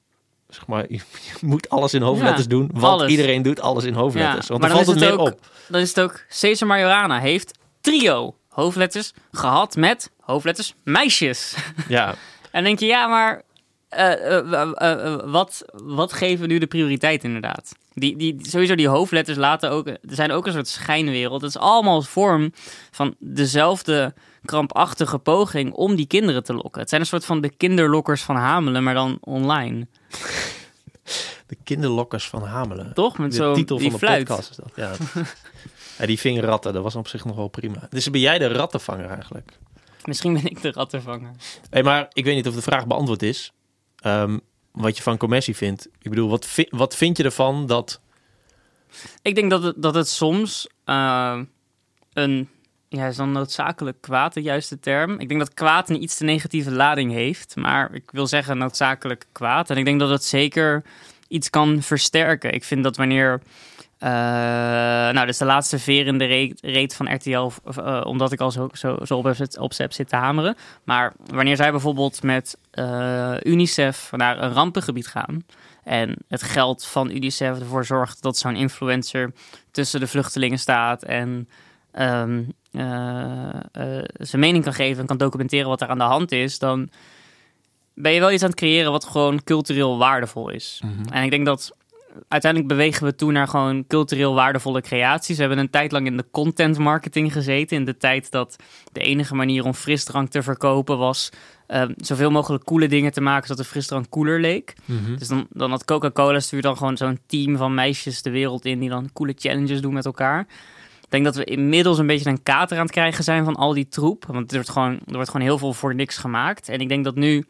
Zeg maar, je, moet alles in hoofdletters Ja, doen, want alles. iedereen doet alles in hoofdletters. Ja, want dan dan valt het meer ook- op. Dan is het ook, Cesar Majorana heeft trio hoofdletters gehad met hoofdletters meisjes. Ja, En denk je, ja, maar eh, eh, eh, wat, wat geven we nu de prioriteit inderdaad? Die, die, sowieso die hoofdletters laten ook, er zijn ook een soort schijnwereld. Het is allemaal vorm van dezelfde krampachtige poging om die kinderen te lokken. Het zijn een soort van de kinderlokkers van Hamelen, maar dan online. De kinderlokkers van Hamelen. Toch? Met De zo'n titel die van de fluit. podcast is dat. Ja. ja, die vingerratten, dat was op zich nog wel prima. Dus ben jij de rattenvanger eigenlijk? Misschien ben ik de rattenvanger. Hey, maar ik weet niet of de vraag beantwoord is. Ehm, wat je van commercie vindt. Ik bedoel, wat, vi- wat vind je ervan dat... Ik denk dat het, dat het soms eh, een, ja, is dan noodzakelijk kwaad de juiste term. Ik denk dat kwaad een iets te negatieve lading heeft, maar ik wil zeggen noodzakelijk kwaad. En ik denk dat het zeker iets kan versterken. Ik vind dat wanneer, eh, nou, dat is de laatste in de reet, van RTL, eh, omdat ik al zo, zo, zo op, zit, op heb zitten hameren. Maar wanneer zij bijvoorbeeld met eh, UNICEF naar een rampengebied gaan, en het geld van UNICEF ervoor zorgt dat zo'n influencer tussen de vluchtelingen staat en ehm, eh, eh, zijn mening kan geven en kan documenteren wat er aan de hand is, dan ben je wel iets aan het creëren wat gewoon cultureel waardevol is. En ik denk dat uiteindelijk bewegen we toe naar gewoon cultureel waardevolle creaties. We hebben een tijd lang in de content marketing gezeten. In de tijd dat de enige manier om frisdrank te verkopen was ehm, zoveel mogelijk coole dingen te maken zodat de frisdrank cooler leek. Dus dan, dan had Coca-Cola stuurt dan gewoon zo'n team van meisjes de wereld in die dan coole challenges doen met elkaar. Ik denk dat we inmiddels een beetje een kater aan het krijgen zijn van al die troep. Want er wordt gewoon, er wordt gewoon heel veel voor niks gemaakt. En ik denk dat nu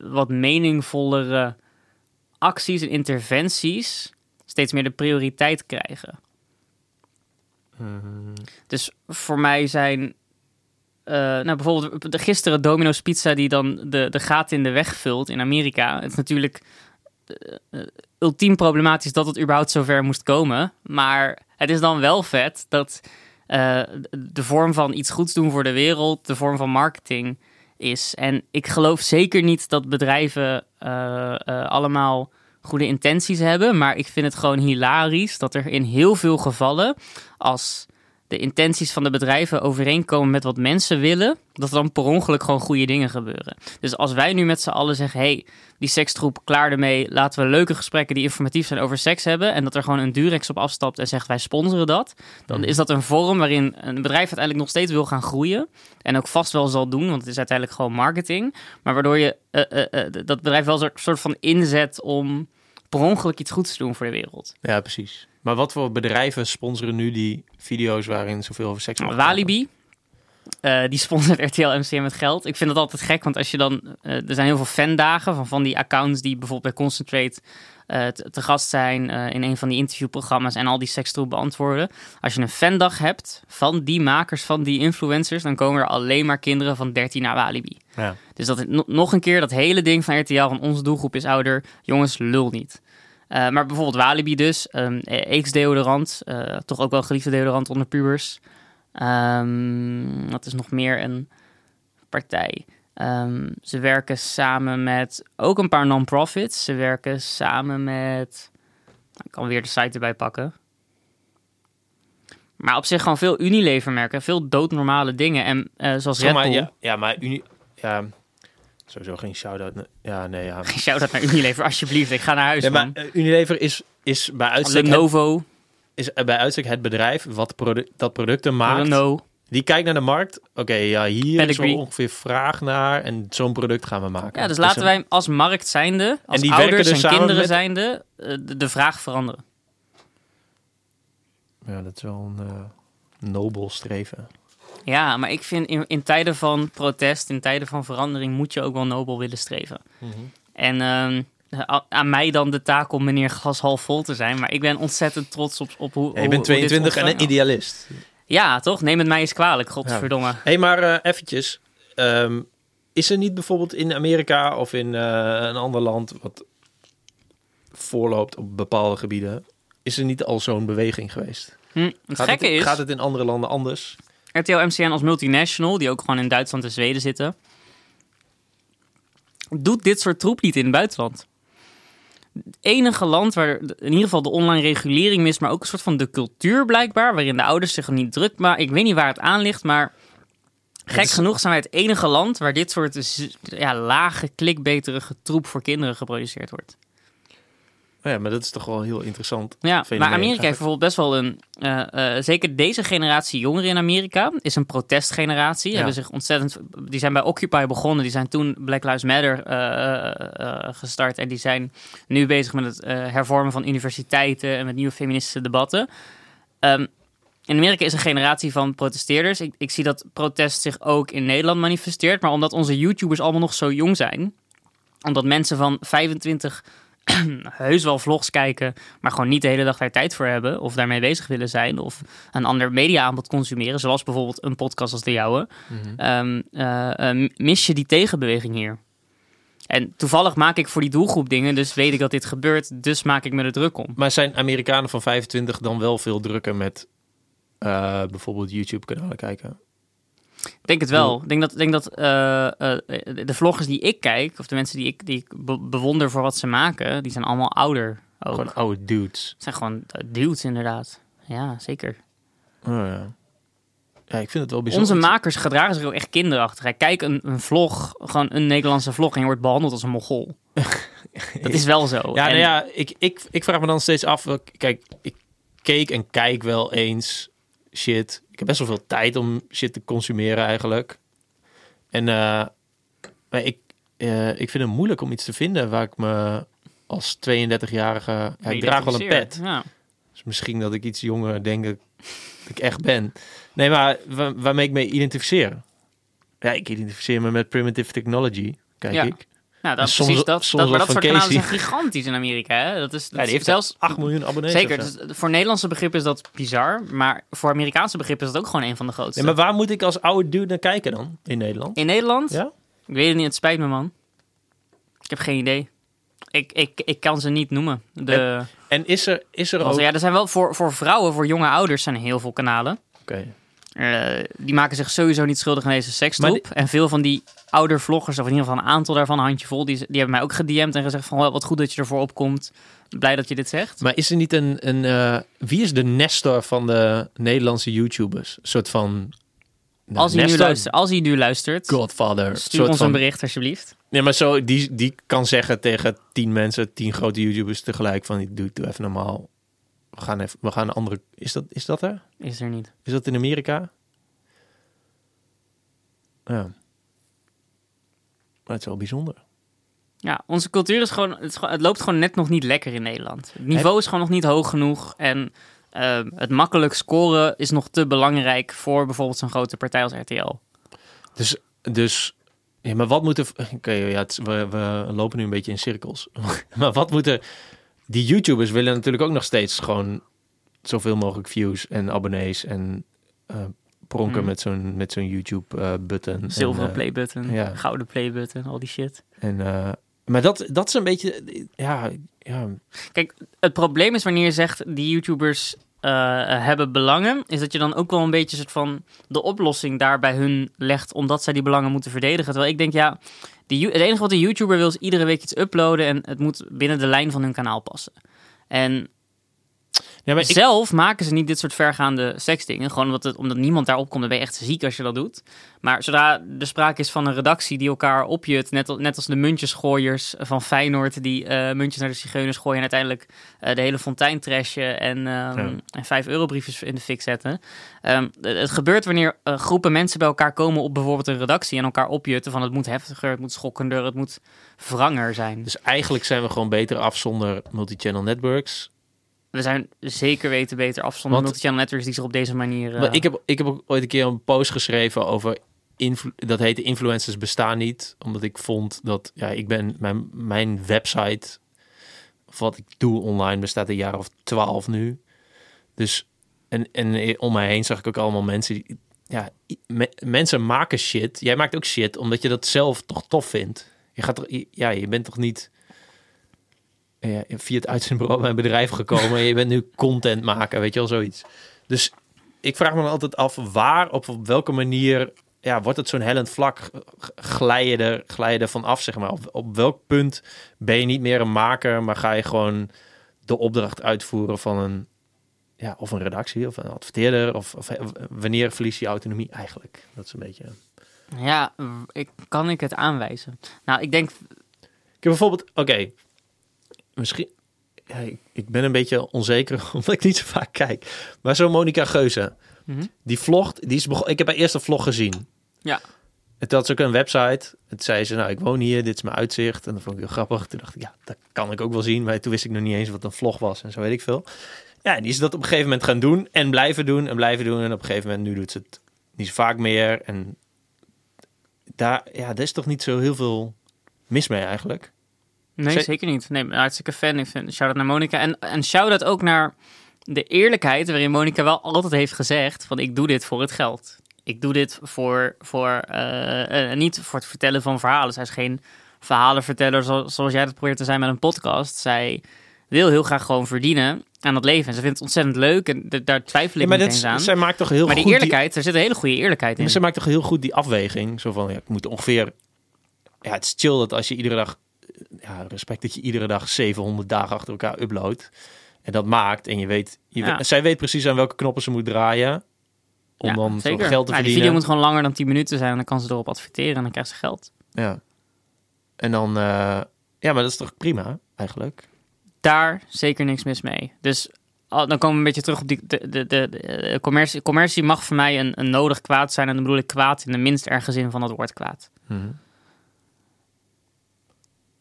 wat meningvollere acties en interventies steeds meer de prioriteit krijgen. Dus voor mij zijn. eh, nou, bijvoorbeeld de gisteren Domino's Pizza die dan de, de gaten in de weg vult in Amerika. Het is natuurlijk eh, eh, ultiem problematisch dat het überhaupt zover moest komen. Maar het is dan wel vet dat de vorm van iets goeds doen voor de wereld, de vorm van marketing is. En ik geloof zeker niet dat bedrijven eh, eh, allemaal goede intenties hebben. Maar ik vind het gewoon hilarisch dat er in heel veel gevallen, als de intenties van de bedrijven overeenkomen met wat mensen willen, dat er dan per ongeluk gewoon goede dingen gebeuren. Dus als wij nu met z'n allen zeggen, hey, die sekstroep, klaar ermee, laten we leuke gesprekken die informatief zijn over seks hebben, en dat er gewoon een Durex op afstapt en zegt, wij sponsoren dat, dan is dat een vorm waarin een bedrijf uiteindelijk nog steeds wil gaan groeien, en ook vast wel zal doen, want het is uiteindelijk gewoon marketing, maar waardoor je eh, eh, eh, dat bedrijf wel een soort van inzet om per ongeluk iets goeds te doen voor de wereld. Ja, precies. Maar wat voor bedrijven sponsoren nu die video's waarin zoveel over seks Walibi, eh, die sponsort RTL MCM met geld. Ik vind dat altijd gek, want als je dan... eh, er zijn heel veel fandagen van, van die accounts die bijvoorbeeld bij Concentrate eh, te, te gast zijn in een van die interviewprogramma's en al die sekstroep beantwoorden. Als je een fandag hebt van die makers, van die influencers, dan komen er alleen maar kinderen van 13 naar Walibi. Ja. Dus dat no- nog een keer dat hele ding van RTL van onze doelgroep is ouder. Jongens, lul niet. Eh, maar bijvoorbeeld Walibi dus, um, X-deodorant, eh, toch ook wel geliefde deodorant onder pubers. Ehm wat is nog meer een partij? Ehm, ze werken samen met ook een paar non-profits. Ze werken samen met... Ik kan weer de site erbij pakken. Maar op zich gewoon veel Unilever-merken. Veel doodnormale dingen. En eh, zoals Red Bull. ja, ja, maar Uni... Ja, sowieso geen shout-out. Ja, nee, ja. Shout-out naar Unilever, alsjeblieft. Ik ga naar huis, Nee, maar man. eh, Unilever is, is bij uitstek... het- Lenovo, is bij uitstek het bedrijf wat produ- dat producten maakt. Renault. Die kijkt naar de markt. Oké, ja, hier is Pedigree. wel ongeveer vraag naar. En zo'n product gaan we maken. Ja, dus laten wij als markt zijnde, als die werken ouders dus en samen kinderen met- zijnde, eh, de, de vraag veranderen. Ja, dat is wel een eh, nobel streven. Ja, maar ik vind in, in tijden van protest, in tijden van verandering, moet je ook wel nobel willen streven. En ehm, aan mij dan de taak om meneer glas half vol te zijn. Maar ik ben ontzettend trots op, op hoe. Ja, je bent hoe dit 22 en een idealist. Ja, toch? Neem het mij eens kwalijk, godverdomme. Hé, hey, maar eh, eventjes. ehm, is er niet bijvoorbeeld in Amerika of in eh, een ander land wat voorloopt op bepaalde gebieden? Is er niet al zo'n beweging geweest? Hm, het Gaat gekke het, is, Gaat het in andere landen anders? RTL MCN als multinational, die ook gewoon in Duitsland en Zweden zitten, doet dit soort troep niet in het buitenland. Het enige land waar in ieder geval de online regulering mist, maar ook een soort van de cultuur blijkbaar, waarin de ouders zich niet druk maken. Ik weet niet waar het aan ligt, maar gek is- genoeg zijn wij het enige land waar dit soort ja, lage, klikbeterige troep voor kinderen geproduceerd wordt. Ja, maar dat is toch wel heel interessant. Ja, maar Amerika heeft bijvoorbeeld best wel een... eh, eh, zeker deze generatie jongeren in Amerika is een protestgeneratie. Ja. Hebben zich ontzettend, die zijn bij Occupy begonnen. Die zijn toen Black Lives Matter eh, gestart. En die zijn nu bezig met het hervormen van universiteiten... en met nieuwe feministische debatten. Ehm, in Amerika is een generatie van protesteerders. Ik, ik zie dat protest zich ook in Nederland manifesteert. Maar omdat onze YouTubers allemaal nog zo jong zijn... omdat mensen van 25 heus wel vlogs kijken, maar gewoon niet de hele dag daar tijd voor hebben of daarmee bezig willen zijn of een ander mediaaanbod consumeren, zoals bijvoorbeeld een podcast als de jouwe, Mhm. ehm, eh, eh, mis je die tegenbeweging hier. En toevallig maak ik voor die doelgroep dingen, dus weet ik dat dit gebeurt, dus maak ik me er druk om. Maar zijn Amerikanen van 25 dan wel veel drukker met eh, bijvoorbeeld YouTube-kanalen kijken? Ik denk het wel. Ik denk dat, denk dat eh, eh, de vloggers die ik kijk, of de mensen die ik, die ik be- bewonder voor wat ze maken, die zijn allemaal ouder. Ook. Gewoon oude dudes. Het zijn gewoon dudes inderdaad. Ja, zeker. Oh, ja. ja, ik vind het wel bijzonder. Onze makers gedragen zich ook echt kinderachtig. Hè. Kijk een, een vlog, gewoon een Nederlandse vlog en je wordt behandeld als een mogol. Dat is wel zo. Ja, En- nou ja, ik, ik, ik vraag me dan steeds af. Kijk, ik keek en kijk wel eens shit. Ik heb best wel veel tijd om shit te consumeren eigenlijk. En eh, maar ik, eh, ik vind het moeilijk om iets te vinden waar ik me als 32-jarige... Ja, ik draag wel een pet. Ja. Dus misschien dat ik iets jonger denk dat ik echt ben. Nee, maar wa- waarmee ik me identificeer. Ja, ik identificeer me met primitive technology, kijk Ja. ik. Nou, dat, soms- precies, dat, dat, maar soort kanalen Casey. zijn gigantisch in Amerika. Hè? Dat is, dat Ja, die heeft zelfs... 8 miljoen abonnees. Zeker, dus voor Nederlandse begrippen is dat bizar. Maar voor Amerikaanse begrippen is dat ook gewoon een van de grootste. Nee, maar waar moet ik als oude dude naar kijken dan in Nederland? In Nederland? Ja? Ik weet het niet, het spijt me man. Ik heb geen idee. Ik, ik, ik kan ze niet noemen. De, En is er, is er ook... ja, er zijn wel voor, voor vrouwen, voor jonge ouders zijn er heel veel kanalen. Oké. Eh, die maken zich sowieso niet schuldig aan deze sekstroep. En veel van die ouder vloggers, of in ieder geval een aantal daarvan, een handjevol, die, die hebben mij ook gedM'd en gezegd van "Wel, wat goed dat je ervoor opkomt. Blij dat je dit zegt. Maar is er niet een... een eh, wie is de Nestor van de Nederlandse YouTubers? Een soort van... nou, als, hij nu luistert, als hij nu luistert, Godfather. Stuur soort ons van, een bericht alsjeblieft. Nee, maar zo, die, die kan zeggen tegen tien mensen, tien grote YouTubers tegelijk van, doe, doe even normaal. We gaan even, we gaan een andere... Is dat, is dat er? Is er niet. Is dat in Amerika? Ja. Maar het is wel bijzonder. Ja, onze cultuur is gewoon het, is gewoon- het loopt gewoon net nog niet lekker in Nederland. Het niveau is gewoon nog niet hoog genoeg. En eh, het makkelijk scoren is nog te belangrijk voor bijvoorbeeld zo'n grote partij als RTL. Dus, dus ja, maar wat moeten... Oké, ja, het, we, we lopen nu een beetje in cirkels. maar wat moeten... Die YouTubers willen natuurlijk ook nog steeds gewoon zoveel mogelijk views en abonnees en eh, pronken Hmm. met zo'n met zo'n YouTube-button. Zilveren en, eh, playbutton, ja. gouden playbutton, al die shit. En, eh, maar dat, dat is een beetje... Ja, ja, Kijk, het probleem is wanneer je zegt die YouTubers eh, hebben belangen, is dat je dan ook wel een beetje soort van de oplossing daar bij hun legt, omdat zij die belangen moeten verdedigen. Terwijl ik denk, ja, die, het enige wat een YouTuber wil is iedere week iets uploaden en het moet binnen de lijn van hun kanaal passen. En ja maar ik, zelf maken ze niet dit soort vergaande seksdingen. Gewoon omdat, het, omdat niemand daarop komt. Dan ben je echt ziek als je dat doet. Maar zodra er sprake is van een redactie die elkaar opjut... net, net als de muntjesgooiers van Feyenoord... die eh, muntjes naar de zigeuners gooien... en uiteindelijk eh, de hele fontein trashen... en, ehm, Ja. en vijf eurobriefjes in de fik zetten. Ehm, het het gebeurt wanneer eh, groepen mensen bij elkaar komen... op bijvoorbeeld een redactie en elkaar opjutten... van het moet heftiger, het moet schokkender, het moet wranger zijn. dus eigenlijk zijn we gewoon beter af zonder multi-channel networks. We zijn zeker weten beter af zonder Want- multichannel networks... die zich op deze manier... eh, ik, heb, ik heb ook ooit een keer een post geschreven over... Dat heette influencers bestaan niet. Omdat ik vond dat... Ja, ik ben... Mijn, mijn website... Of wat ik doe online bestaat een jaar of twaalf nu. Dus... En, en om mij heen zag ik ook allemaal mensen die... Ja, me- mensen maken shit. Jij maakt ook shit omdat je dat zelf toch tof vindt. Je gaat. Ja, je bent toch niet... Ja, via het uitzendbureau bij een bedrijf gekomen. en je bent nu content maken, weet je wel, zoiets. Dus ik vraag me dan altijd af waar, op, op welke manier ja, wordt het zo'n hellend vlak? G- Glij je er, glij je er van af, zeg maar? Op, op welk punt ben je niet meer een maker, maar ga je gewoon de opdracht uitvoeren van een, ja, of een redactie of een adverteerder? Of, of wanneer verlies je autonomie eigenlijk? Dat is een beetje. Ja, ik, kan ik het aanwijzen? Nou, ik denk... Ik heb bijvoorbeeld, oké, misschien. Ja, ik, ik ben een beetje onzeker omdat ik niet zo vaak kijk. Maar zo'n Monica Geuze, Mhm. die vlogt, die is begon, ik heb haar eerste vlog gezien. Ja. Toen had ze ook een website. Toen zei ze, nou, ik woon hier, dit is mijn uitzicht. En dat vond ik heel grappig. Toen dacht ik, ja, dat kan ik ook wel zien. Maar toen wist ik nog niet eens wat een vlog was en zo weet ik veel. Ja, en die is dat op een gegeven moment gaan doen en blijven doen en blijven doen. En op een gegeven moment, nu doet ze het niet zo vaak meer. En daar, ja, daar is toch niet zo heel veel mis mee eigenlijk. Nee, Ze- zeker niet. Nee, hartstikke fan. Ik vind shout-out naar Monica. En, en shout-out ook naar de eerlijkheid waarin Monica wel altijd heeft gezegd van ik doe dit voor het geld. Ik doe dit voor, voor eh, eh, niet voor het vertellen van verhalen. Zij is geen verhalenverteller zo- zoals jij dat probeert te zijn met een podcast. Zij wil heel graag gewoon verdienen aan het leven. En ze vindt het ontzettend leuk en daar twijfel ik Ja, maar niet dat, eens aan. zij maakt toch heel maar die goed eerlijkheid, er zit een hele goede eerlijkheid in. Maar ze maakt toch heel goed die afweging. Zo van, ja, ik moet ongeveer... Ja, het is chill dat als je iedere dag... Ja, respect dat je iedere dag 700 dagen achter elkaar uploadt. En dat maakt. En je weet... Je Ja. weet- zij weet precies aan welke knoppen ze moet draaien. Om Ja, dan zeker. geld te Ja, die verdienen. video moet gewoon langer dan 10 minuten zijn en dan kan ze erop adverteren en dan krijgt ze geld. Ja. En dan... eh, ja, maar dat is toch prima, eigenlijk? daar zeker niks mis mee. Dus dan komen we een beetje terug op die de, de, de, de commercie. Commercie mag voor mij een, een nodig kwaad zijn. En dan bedoel ik kwaad in de minst erge zin van het woord kwaad. Mhm.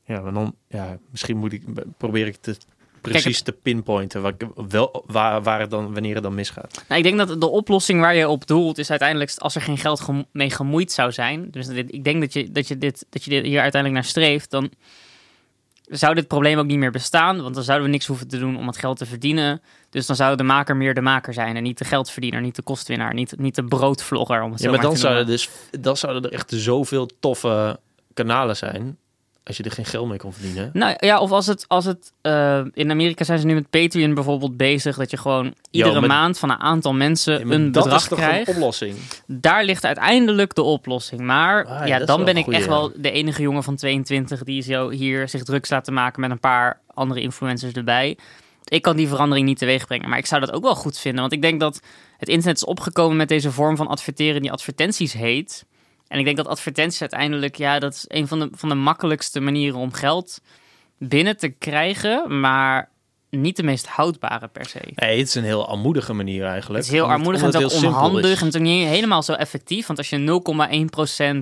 Ja, maar dan... Ja, misschien moet ik... Probeer ik te... Precies te pinpointen waar, wel, waar, waar het dan, wanneer het dan misgaat. Nou, ik denk dat de oplossing waar je op doelt is uiteindelijk als er geen geld gem- mee gemoeid zou zijn. Dus dit- ik denk dat je, dat je, dit, dat je dit hier uiteindelijk naar streeft. Dan zou dit probleem ook niet meer bestaan. Want dan zouden we niks hoeven te doen om het geld te verdienen. Dus dan zou de maker meer de maker zijn. En niet de geldverdiener, niet de kostwinnaar, niet, niet de broodvlogger. Om het Ja, zo maar dan zouden, dus, dan zouden er echt zoveel toffe kanalen zijn. Als je er geen geld mee kon verdienen. Nou ja, of als het, als het eh, in Amerika zijn ze nu met Patreon bijvoorbeeld bezig, dat je gewoon iedere maand van een aantal mensen Ja, een dat bedrag is toch krijgt. een oplossing? Daar ligt uiteindelijk de oplossing. Maar Ah, ja, dan ben ik echt wel de enige jongen van 22 die zo hier zich drugs laten maken met een paar andere influencers erbij. Ik kan die verandering niet teweeg brengen, maar ik zou dat ook wel goed vinden. Want ik denk dat het internet is opgekomen met deze vorm van adverteren die advertenties heet. En ik denk dat advertenties uiteindelijk, ja, dat is een van de, van de makkelijkste manieren om geld binnen te krijgen, maar niet de meest houdbare per se. Nee, het is een heel armoedige manier eigenlijk. Het is heel Omdat- armoedig en het is ook onhandig is. en het is niet helemaal zo effectief. Want als je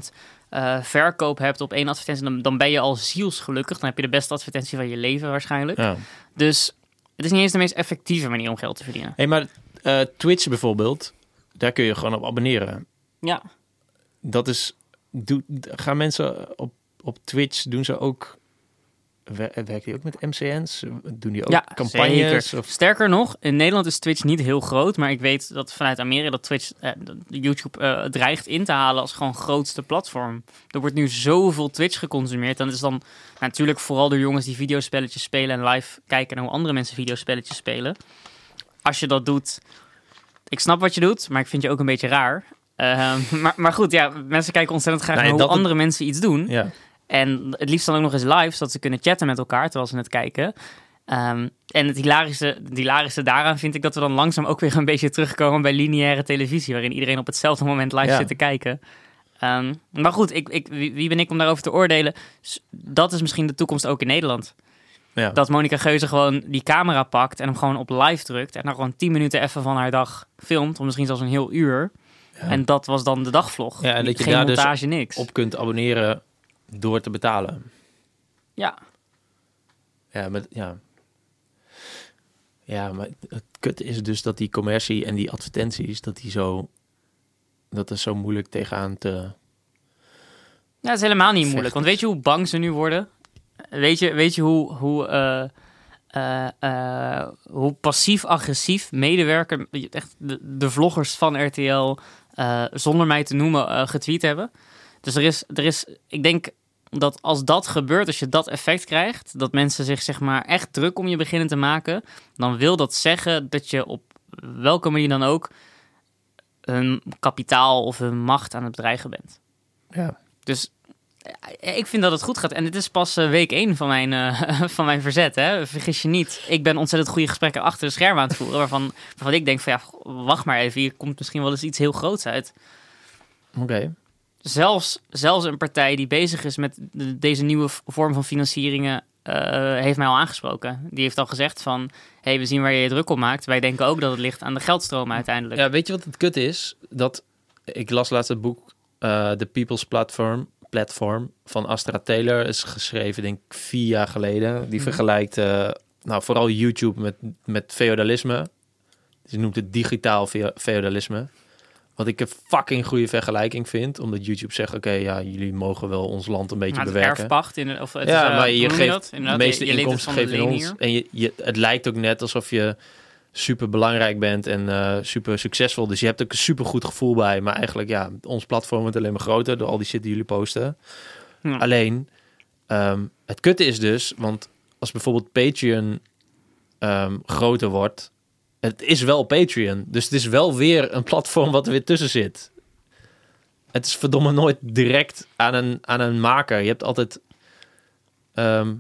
0,1% eh, verkoop hebt op één advertentie, dan, dan ben je al zielsgelukkig. Dan heb je de beste advertentie van je leven waarschijnlijk. Ja. Dus het is niet eens de meest effectieve manier om geld te verdienen. Hey, maar eh, Twitch bijvoorbeeld, daar kun je gewoon op abonneren. Ja, Dat is, gaan mensen op, op Twitch, doen ze ook, wer- werken die ook met MCN's? Doen die ook ja campagnes? Of, Sterker nog, in Nederland is Twitch niet heel groot. Maar ik weet dat vanuit Amerika dat Twitch eh, YouTube eh, dreigt in te halen als gewoon grootste platform. Er wordt nu zoveel Twitch geconsumeerd. En dat is dan natuurlijk vooral door jongens die videospelletjes spelen en live kijken naar hoe andere mensen videospelletjes spelen. Als je dat doet, ik snap wat je doet, maar ik vind je ook een beetje raar. Eh, maar, maar goed, ja, mensen kijken ontzettend graag Nou, naar hoe het- andere mensen iets doen. ja. En het liefst dan ook nog eens live, zodat ze kunnen chatten met elkaar terwijl ze het kijken. Ehm, en het hilarische, het hilarische daaraan vind ik dat we dan langzaam ook weer een beetje terugkomen bij lineaire televisie, waarin iedereen op hetzelfde moment live Ja. zit te kijken. Ehm, maar goed, ik, ik, wie, ben ik om daarover te oordelen? Dat is misschien de toekomst ook in Nederland. Ja. Dat Monica Geuze gewoon die camera pakt en hem gewoon op live drukt. En dan gewoon 10 minuten even van haar dag filmt, of misschien zelfs een heel uur. En dat was dan de dagvlog. Ja, en dat je Geen daar dus montage, niks. op kunt abonneren door te betalen. Ja, Ja, met, ja. ja, maar het kut is dus dat die commercie en die advertenties, dat die zo, dat is zo moeilijk tegenaan te... Ja, het is helemaal niet moeilijk. Want weet je hoe bang ze nu worden? Weet je, weet je hoe, hoe, eh, eh, eh, hoe passief-agressief medewerker, echt de, de vloggers van RTL, eh, zonder mij te noemen, eh, getweet hebben? Dus er is, er is, ik denk dat als dat gebeurt, als je dat effect krijgt, dat mensen zich zeg maar echt druk om je beginnen te maken, dan wil dat zeggen dat je op welke manier dan ook hun kapitaal of hun macht aan het bedreigen bent. Ja. Dus ik vind dat het goed gaat. En dit is pas eh, week 1 van mijn, eh, van mijn verzet. Hè? Vergis je niet. Ik ben ontzettend goede gesprekken achter de schermen aan het voeren. Waarvan, waarvan ik denk van ja, wacht maar even. Hier komt misschien wel eens iets heel groots uit. Oké. Zelfs, zelfs een partij die bezig is met de- deze nieuwe vorm van financieringen... eh, heeft mij al aangesproken. Die heeft al gezegd van... hey, we zien waar je je druk op maakt. Wij denken ook dat het ligt aan de geldstroom uiteindelijk. Ja, weet je wat het kut is? Dat, ik las laatst het boek The People's Platform, Platform van Astra Taylor. Is geschreven, denk ik, vier jaar geleden. Die Mhm. vergelijkt eh, nou, vooral YouTube met, met feodalisme. Ze noemt het digitaal fe- feodalisme. Wat ik een fucking goede vergelijking vind. Omdat YouTube zegt, oké, ja, jullie mogen wel ons land een beetje Maar het bewerken. erfpacht, in, of het ja, is, eh, maar je geeft dat? de meeste je- je inkomsten je ons. En je, je, het lijkt ook net alsof je super belangrijk bent en eh, super succesvol. Dus je hebt ook een super goed gevoel bij. Maar eigenlijk, ja, ons platform wordt alleen maar groter door al die shit die jullie posten. Ja. Alleen, ehm, het kutte is dus, want als bijvoorbeeld Patreon ehm, groter wordt, het is wel Patreon. Dus het is wel weer een platform wat er weer tussen zit. Het is verdomme nooit direct aan een, aan een maker. Je hebt altijd... ehm,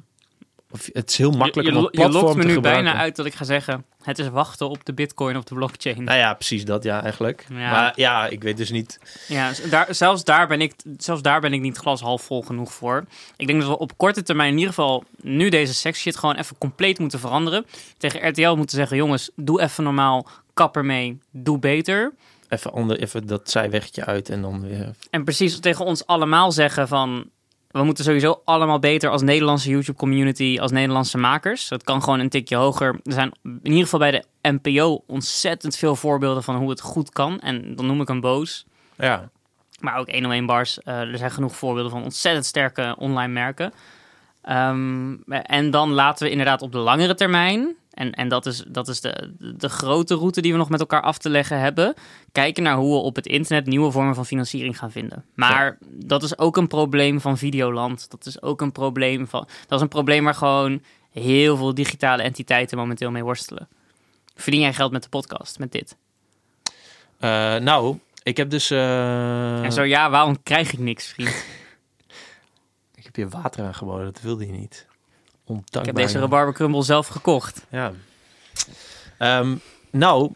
of het is heel makkelijk je, om je, een je lokt platform me te nu gebruiken. bijna uit dat ik ga zeggen... het is wachten op de bitcoin of de blockchain. Nou ja, precies dat, ja, eigenlijk. Ja. Maar ja, ik weet dus niet... Ja, daar, zelfs, daar ben ik, zelfs daar ben ik niet glas half vol genoeg voor. Ik denk dat we op korte termijn in ieder geval... nu deze sex shit gewoon even compleet moeten veranderen. Tegen RTL moeten zeggen... jongens, doe even normaal, kap ermee, doe beter. Even, ander, even dat zijweggetje uit en dan weer... En precies tegen ons allemaal zeggen van... we moeten sowieso allemaal beter als Nederlandse YouTube-community, als Nederlandse makers. Dat kan gewoon een tikje hoger. Er zijn in ieder geval bij de NPO ontzettend veel voorbeelden van hoe het goed kan. En dan noem ik hem boos. Ja, Maar ook 101 bars. eh, er zijn genoeg voorbeelden van ontzettend sterke online merken. Ehm, en dan laten we inderdaad op de langere termijn... en, en dat is, dat is de, de grote route die we nog met elkaar af te leggen hebben... kijken naar hoe we op het internet nieuwe vormen van financiering gaan vinden. Maar dat is ook een probleem van Videoland. Dat is ook een probleem van... Dat is een probleem waar gewoon heel veel digitale entiteiten momenteel mee worstelen. Verdien jij geld met de podcast, met dit? Eh, nou, ik heb dus... eh, En zo ja, waarom krijg ik niks, vriend? Ik heb je water aangeboden, dat wilde je niet. Ondankbaar. Ik heb deze rabarberkrumbel zelf gekocht. Ja. Ehm, nou,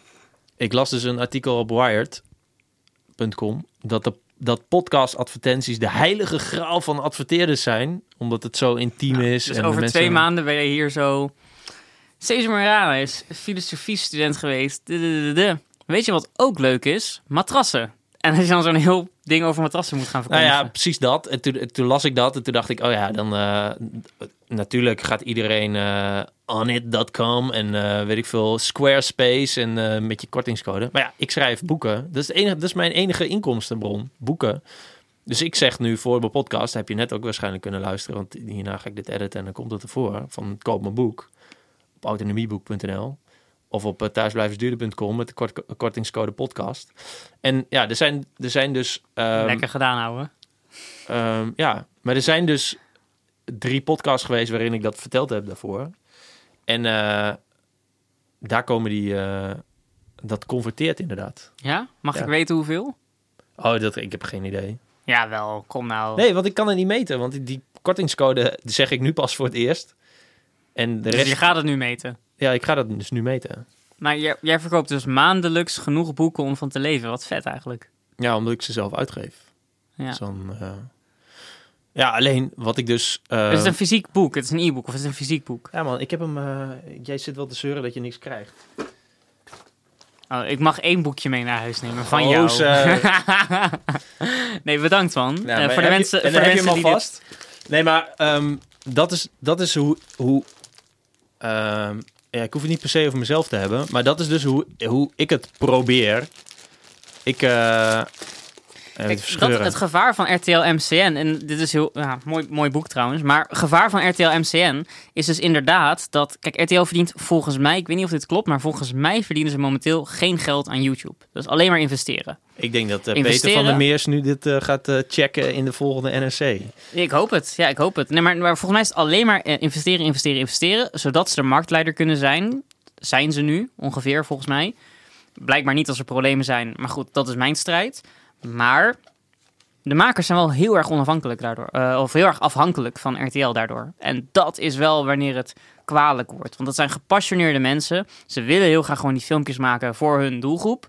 ik las dus een artikel op Wired.com dat, de, dat podcast-advertenties de heilige graal van adverteerders zijn, omdat het zo intiem is. Dus en over mensen- twee maanden ben je hier zo... Cesar Morana is filosofiestudent geweest. Weet je wat ook leuk is? Matrassen. En als je dan zo'n heel ding over matrassen moet gaan Nou verkondigen. ja, precies dat. En toen, toen las ik dat en toen dacht ik, oh ja, dan eh, natuurlijk gaat iedereen eh onit.com en eh, weet ik veel, Squarespace en met je kortingscode. Maar ja, ik schrijf boeken. Dat is, enige, dat is mijn enige inkomstenbron, boeken. Dus ik zeg nu voor mijn podcast, heb je net ook waarschijnlijk kunnen luisteren, want hierna ga ik dit editen en dan komt het ervoor, van koop mijn boek op autonomieboek.nl of op uh, thuisblijversduurder.com met de kort, kortingscode podcast. En ja, er zijn, er zijn dus... ehm, Lekker gedaan houden. Ehm, ja, maar er zijn dus drie podcasts geweest waarin ik dat verteld heb daarvoor. En eh, daar komen die... eh, dat converteert inderdaad. Ja? Mag Ja. ik weten hoeveel? Oh, dat, ik heb geen idee. Ja, wel. Kom nou. Nee, want ik kan het niet meten. Want die, kortingscode zeg ik nu pas voor het eerst. En de dus rest... je gaat het nu meten. Ja, ik ga dat dus nu meten. Maar jij, jij verkoopt dus maandelijks genoeg boeken om van te leven. Wat vet eigenlijk. Ja, omdat ik ze zelf uitgeef. Ja. Zo'n, eh, Ja, alleen wat ik dus... eh, Is het een fysiek boek? Het is een e-book of is het een fysiek boek? Ja man, ik heb hem... eh, Jij zit wel te zeuren dat je niks krijgt. Oh, ik mag één boekje mee naar huis nemen van Oh, jou. nee, bedankt man. Eh, voor de je- mensen, en voor dan de je mensen hem die dit- vast. Nee, maar ehm, dat, is, dat is hoe... hoe ehm, ja, ik hoef het niet per se over mezelf te hebben. Maar dat is dus hoe, hoe ik het probeer. Ik... even Kijk, dat, het gevaar van RTL MCN, en dit is heel ja, mooi, mooi boek trouwens, maar gevaar van RTL MCN is dus inderdaad dat, kijk, RTL verdient volgens mij, ik weet niet of dit klopt, maar volgens mij verdienen ze momenteel geen geld aan YouTube. Dat is alleen maar investeren. Ik denk dat eh, Peter van der Meers nu dit eh, gaat eh, checken in de volgende NRC. Ik hoop het, ja, ik hoop het. Nee, maar, maar volgens mij is het alleen maar investeren, investeren, investeren, zodat ze de marktleider kunnen zijn. Zijn ze nu, ongeveer, volgens mij. Blijkbaar niet als er problemen zijn, maar goed, dat is mijn strijd. Maar de makers zijn wel heel erg onafhankelijk daardoor. eh, of heel erg afhankelijk van RTL daardoor. En dat is wel wanneer het kwalijk wordt. Want dat zijn gepassioneerde mensen. Ze willen heel graag gewoon die filmpjes maken voor hun doelgroep.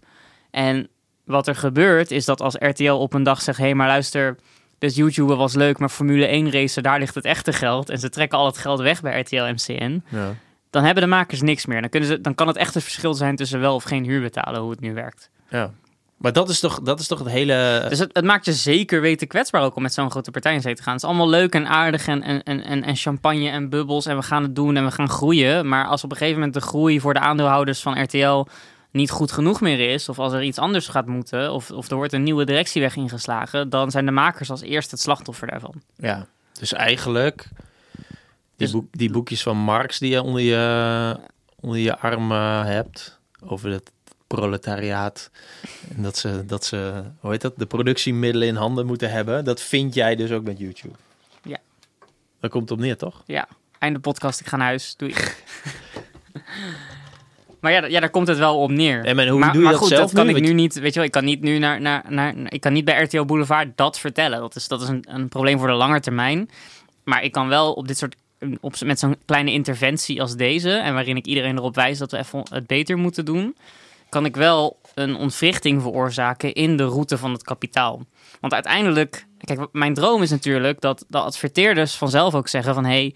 En wat er gebeurt is dat als RTL op een dag zegt... hé, hey, maar luister, dus YouTuber was leuk, maar Formule 1 racen, daar ligt het echte geld. En ze trekken al het geld weg bij RTL MCN. Ja. Dan hebben de makers niks meer. Dan, kunnen ze, dan kan het echt het verschil zijn tussen wel of geen huur betalen, hoe het nu werkt. ja. Maar dat is toch, dat is toch het hele... Dus het, het maakt je zeker weten kwetsbaar ook om met zo'n grote partij in zee te gaan. Het is allemaal leuk en aardig en, en, en, en, champagne en bubbels en we gaan het doen en we gaan groeien. Maar als op een gegeven moment de groei voor de aandeelhouders van RTL niet goed genoeg meer is, of als er iets anders gaat moeten, of, of er wordt een nieuwe directieweg ingeslagen, dan zijn de makers als eerste het slachtoffer daarvan. Ja, dus eigenlijk die, Dus- boek, die boekjes van Marx die je onder je, onder je arm hebt over het proletariaat en dat ze, dat ze, hoe heet dat, de productiemiddelen in handen moeten hebben, dat vind jij dus ook met YouTube. Ja. Daar komt het op neer, toch? Ja, einde podcast, ik ga naar huis, doei. maar ja, ja, daar komt het wel op neer. En maar hoe maar, doe je maar dat goed, zelf dat kan nu? ik nu niet. Weet je wel, ik kan niet nu naar, naar, naar ik kan niet bij RTL Boulevard dat vertellen. Dat is, dat is een, een probleem voor de lange termijn. Maar ik kan wel op dit soort op, met zo'n kleine interventie als deze en waarin ik iedereen erop wijs dat we even het beter moeten doen, kan ik wel een ontwrichting veroorzaken in de route van het kapitaal. Want uiteindelijk, kijk, mijn droom is natuurlijk dat de adverteerders vanzelf ook zeggen van hé, hey,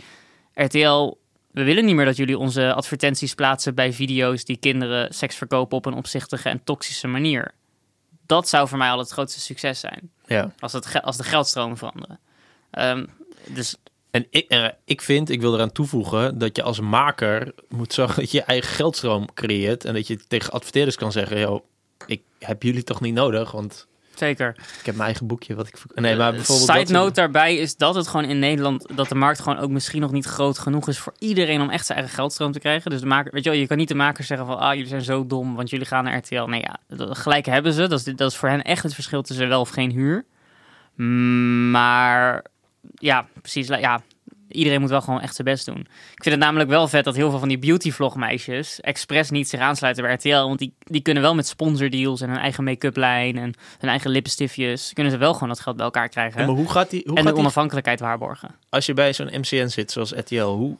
RTL, we willen niet meer dat jullie onze advertenties plaatsen bij video's die kinderen seks verkopen op een opzichtige en toxische manier. Dat zou voor mij al het grootste succes zijn, Ja. als, het als de geldstromen veranderen. Ehm, dus En ik, eh, ik vind, ik wil eraan toevoegen, dat je als maker moet zorgen dat je je eigen geldstroom creëert. En dat je tegen adverteerders kan zeggen, joh, ik heb jullie toch niet nodig, want zeker. ik heb mijn eigen boekje wat ik... Nee, maar Eh, bijvoorbeeld... Side dat- note daarbij is dat het gewoon in Nederland, dat de markt gewoon ook misschien nog niet groot genoeg is voor iedereen om echt zijn eigen geldstroom te krijgen. Dus de maker, weet je wel, je kan niet de makers zeggen van, ah, jullie zijn zo dom, want jullie gaan naar RTL. Nee, ja, gelijk hebben ze. Dat is, dat is voor hen echt het verschil tussen wel of geen huur. Maar ja, precies. Ja, iedereen moet wel gewoon echt zijn best doen. Ik vind het namelijk wel vet dat heel veel van die beautyvlogmeisjes expres niet zich aansluiten bij RTL. Want die, die kunnen wel met sponsordeals en hun eigen make-up lijn en hun eigen lippenstiftjes, kunnen ze wel gewoon dat geld bij elkaar krijgen. Ja, maar hoe gaat die... Hoe en de gaat die onafhankelijkheid waarborgen. als je bij zo'n MCN zit, zoals RTL, hoe...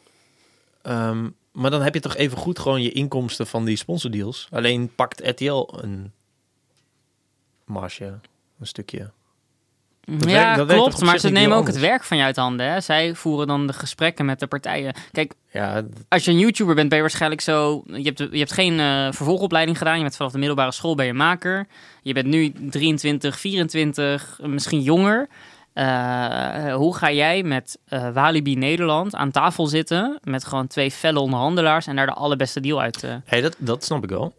ehm, maar dan heb je toch even goed gewoon je inkomsten van die sponsordeals. Alleen pakt RTL een marge, een stukje. Dat ja, werkt- dat klopt. op Maar ze nemen ook het werk van je uit handen. Hè? Zij voeren dan de gesprekken met de partijen. Kijk, Ja, als je een YouTuber bent, ben je waarschijnlijk zo... Je hebt, je hebt geen eh, vervolgopleiding gedaan. Je bent vanaf de middelbare school ben je maker. Je bent nu 23, 24, misschien jonger. Eh, hoe ga jij met eh, Walibi Nederland aan tafel zitten... met gewoon twee felle onderhandelaars... en daar de allerbeste deal uit... eh hey, dat, dat snap ik wel.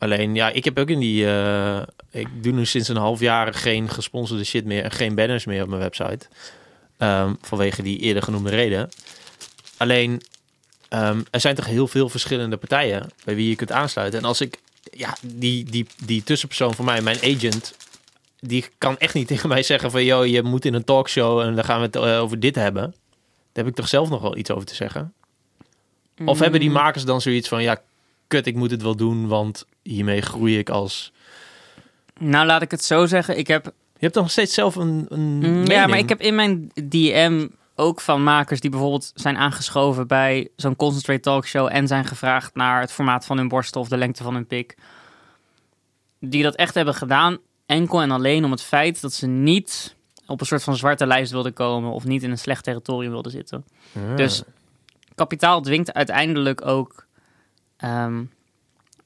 Alleen, ja, ik heb ook in die... eh, ik doe nu sinds een half jaar geen gesponsorde shit meer... en geen banners meer op mijn website. Ehm, vanwege die eerder genoemde reden. Alleen, ehm, er zijn toch heel veel verschillende partijen... bij wie je kunt aansluiten. En als ik... Ja, die, die, die tussenpersoon voor mij, mijn agent... die kan echt niet tegen mij zeggen van... joh, je moet in een talkshow en dan gaan we het eh, over dit hebben. Daar heb ik toch zelf nog wel iets over te zeggen. Of hebben die mm, makers dan zoiets van... ja, kut, ik moet het wel doen... want hiermee groei ik als... Nou, laat ik het zo zeggen. Ik heb Je hebt toch nog steeds zelf een, een Mm, Ja, mening? maar ik heb in mijn DM ook van makers die bijvoorbeeld zijn aangeschoven bij zo'n concentrate talkshow en zijn gevraagd naar het formaat van hun borstel of de lengte van hun pik. Die dat echt hebben gedaan, enkel en alleen om het feit dat ze niet op een soort van zwarte lijst wilden komen of niet in een slecht territorium wilden zitten. Ja. Dus kapitaal dwingt uiteindelijk ook. Ehm,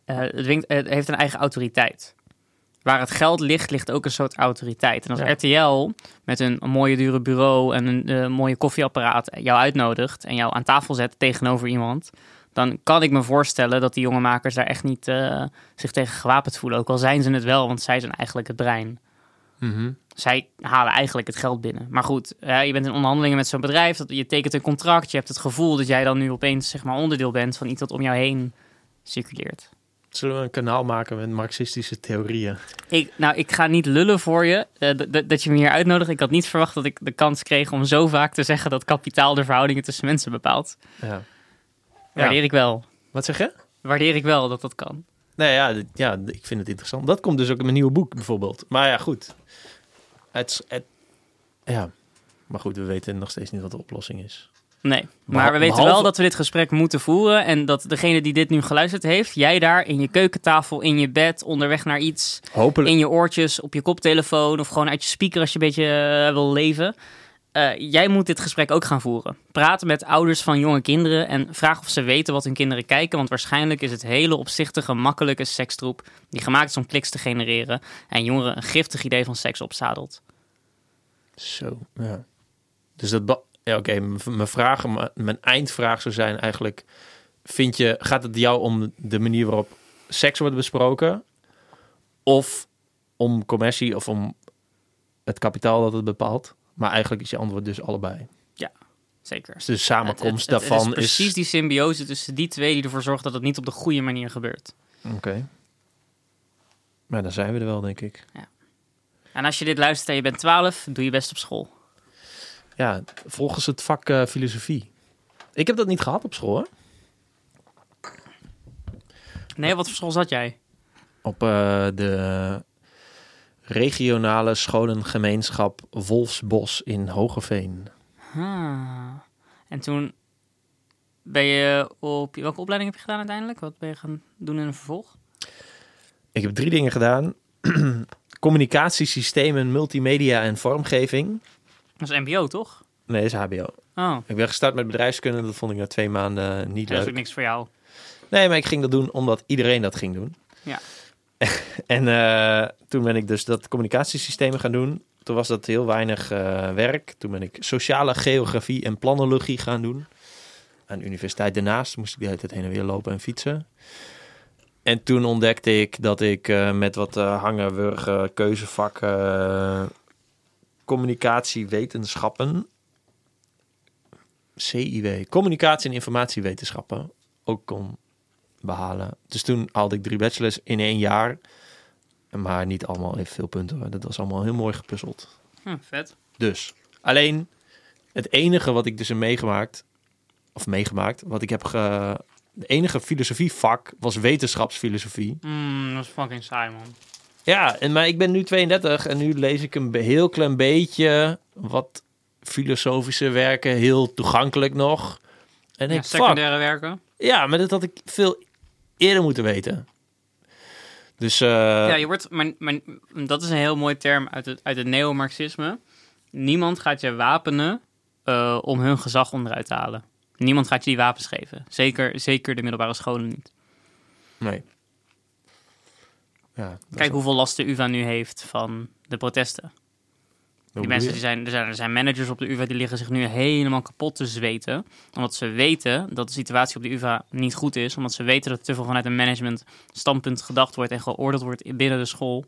eh, het, heeft een eigen autoriteit. Waar het geld ligt, ligt ook een soort autoriteit. En als Ja. RTL met een, een mooie dure bureau en een eh, mooie koffieapparaat jou uitnodigt en jou aan tafel zet tegenover iemand, dan kan ik me voorstellen dat die jonge makers daar echt niet eh, zich tegen gewapend voelen. Ook al zijn ze het wel, want zij zijn eigenlijk het brein Mhm. zij halen eigenlijk het geld binnen. Maar goed, je bent in onderhandelingen met zo'n bedrijf, dat, je tekent een contract, je hebt het gevoel dat jij dan nu opeens zeg maar onderdeel bent van iets dat om jou heen circuleert. Zullen we een kanaal maken met marxistische theorieën? Ik, nou, ik ga niet lullen voor je d- dat je me hier uitnodigt. Ik had niet verwacht dat ik de kans kreeg om zo vaak te zeggen dat kapitaal de verhoudingen tussen mensen bepaalt. Ja. Waardeer ik wel. Wat zeg je? Waardeer ik wel dat dat kan. Nee, ja, dit- ja, ik vind het interessant. Dat komt dus ook in mijn nieuwe boek bijvoorbeeld. Maar ja, goed. Het, het, ja, maar goed, we weten nog steeds niet wat de oplossing is. Nee, maar we weten wel dat we dit gesprek moeten voeren. En dat degene die dit nu geluisterd heeft, jij daar in je keukentafel, in je bed, onderweg naar iets, Hopelijk. in je oortjes, op je koptelefoon of gewoon uit je speaker als je een beetje eh, wil leven. Eh, jij moet dit gesprek ook gaan voeren. Praat met ouders van jonge kinderen en vraag of ze weten wat hun kinderen kijken. Want waarschijnlijk is het hele opzichtige, makkelijke sekstroep die gemaakt is om kliks te genereren. En jongeren een giftig idee van seks opzadelt. Zo, ja. Dus dat... Ja, oké. mijn vraag, mijn eindvraag zou zijn eigenlijk... Vind je, gaat het jou om de manier waarop seks wordt besproken? Of om commercie of om het kapitaal dat het bepaalt? Maar eigenlijk is je antwoord dus allebei. Zeker. Dus de samenkomst het- het daarvan is precies is... die symbiose tussen die twee die ervoor zorgt dat het niet op de goede manier gebeurt. Oké. Maar dan zijn we er wel, denk ik. En als je dit luistert en je bent 12, doe je best op school. Ja, volgens het vak eh, filosofie. Ik heb dat niet gehad op school, hè? Nee, wat voor school zat jij? Op eh, de regionale scholengemeenschap Wolfsbos in Hogeveen. Ah. En toen ben je op... Welke opleiding heb je gedaan uiteindelijk? Wat ben je gaan doen in een vervolg? Ik heb drie dingen gedaan. Communicatiesystemen, multimedia en vormgeving. Dat is mbo, toch? Nee, dat is HBO. Oh, Ik ben gestart met bedrijfskunde. Dat vond ik na twee maanden niet dat is leuk. ook niks voor jou. Nee, maar ik ging dat doen omdat iedereen dat ging doen. Ja. en eh, toen ben ik dus dat communicatiesystemen gaan doen. Toen was dat heel weinig eh, werk. Toen ben ik sociale geografie en planologie gaan doen. Aan de universiteit daarnaast moest ik de hele tijd heen en weer lopen en fietsen. En toen ontdekte ik dat ik eh, met wat eh, hangen, wurgen, keuzevakken, eh, communicatiewetenschappen, CIW, communicatie- en informatiewetenschappen, ook kon behalen. Dus toen haalde ik drie bachelors in één jaar. Maar niet allemaal even veel punten. Dat was allemaal heel mooi gepuzzeld. Hm, vet. Dus alleen het enige wat ik dus heb meegemaakt, of meegemaakt, wat ik heb ge. De enige filosofievak was wetenschapsfilosofie. Mm, dat is fucking saai, man. Ja, en, maar ik ben nu 32 en nu lees ik een heel klein beetje wat filosofische werken, heel toegankelijk nog. En Ja, ik fuck, secundaire werken. ja, maar dat had ik veel eerder moeten weten. Dus eh, Ja, je wordt, maar, maar dat is een heel mooi term uit het, uit het neomarxisme. Niemand gaat je wapenen eh, om hun gezag onderuit te halen. Niemand gaat je die wapens geven. Zeker, zeker de middelbare scholen niet. nee. Ja, Kijk hoeveel last de UvA nu heeft van de protesten. hoe Die mensen, die zijn, er, zijn, er zijn managers op de UvA die liggen zich nu helemaal kapot te zweten. Omdat ze weten dat de situatie op de UvA niet goed is. Omdat ze weten dat er te veel vanuit een management standpunt gedacht wordt en geoordeeld wordt binnen de school.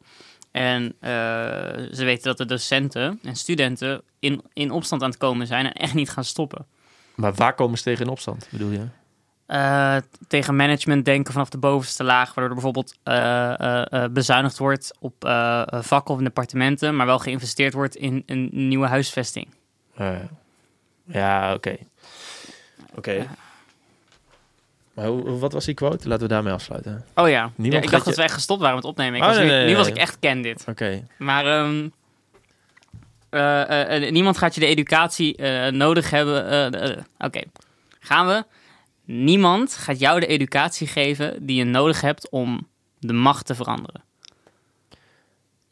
En eh, ze weten dat de docenten en studenten in, in opstand aan het komen zijn en echt niet gaan stoppen. Maar waar komen ze tegen in opstand, bedoel je? Eh, tegen management denken vanaf de bovenste laag, waardoor er bijvoorbeeld eh, eh, bezuinigd wordt op vakken of in departementen, maar wel geïnvesteerd wordt in een nieuwe huisvesting. Ja, oké. Oké. Maar hoe, wat was die quote? Laten we daarmee afsluiten. Oh ja, ik dacht je- dat wij gestopt waren met opnemen. Ik Oh, was nee, nu, nee, nu was ik echt candid. Oké. Maar ehm, eh, eh, eh, niemand gaat je de educatie nodig hebben. Oké, gaan we. Niemand gaat jou de educatie geven die je nodig hebt om de macht te veranderen.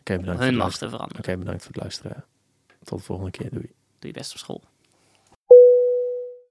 Oké, bedankt, Hun het macht luisteren. te veranderen. Oké, bedankt voor het luisteren. Tot de volgende keer. Doei. Doe je best op school.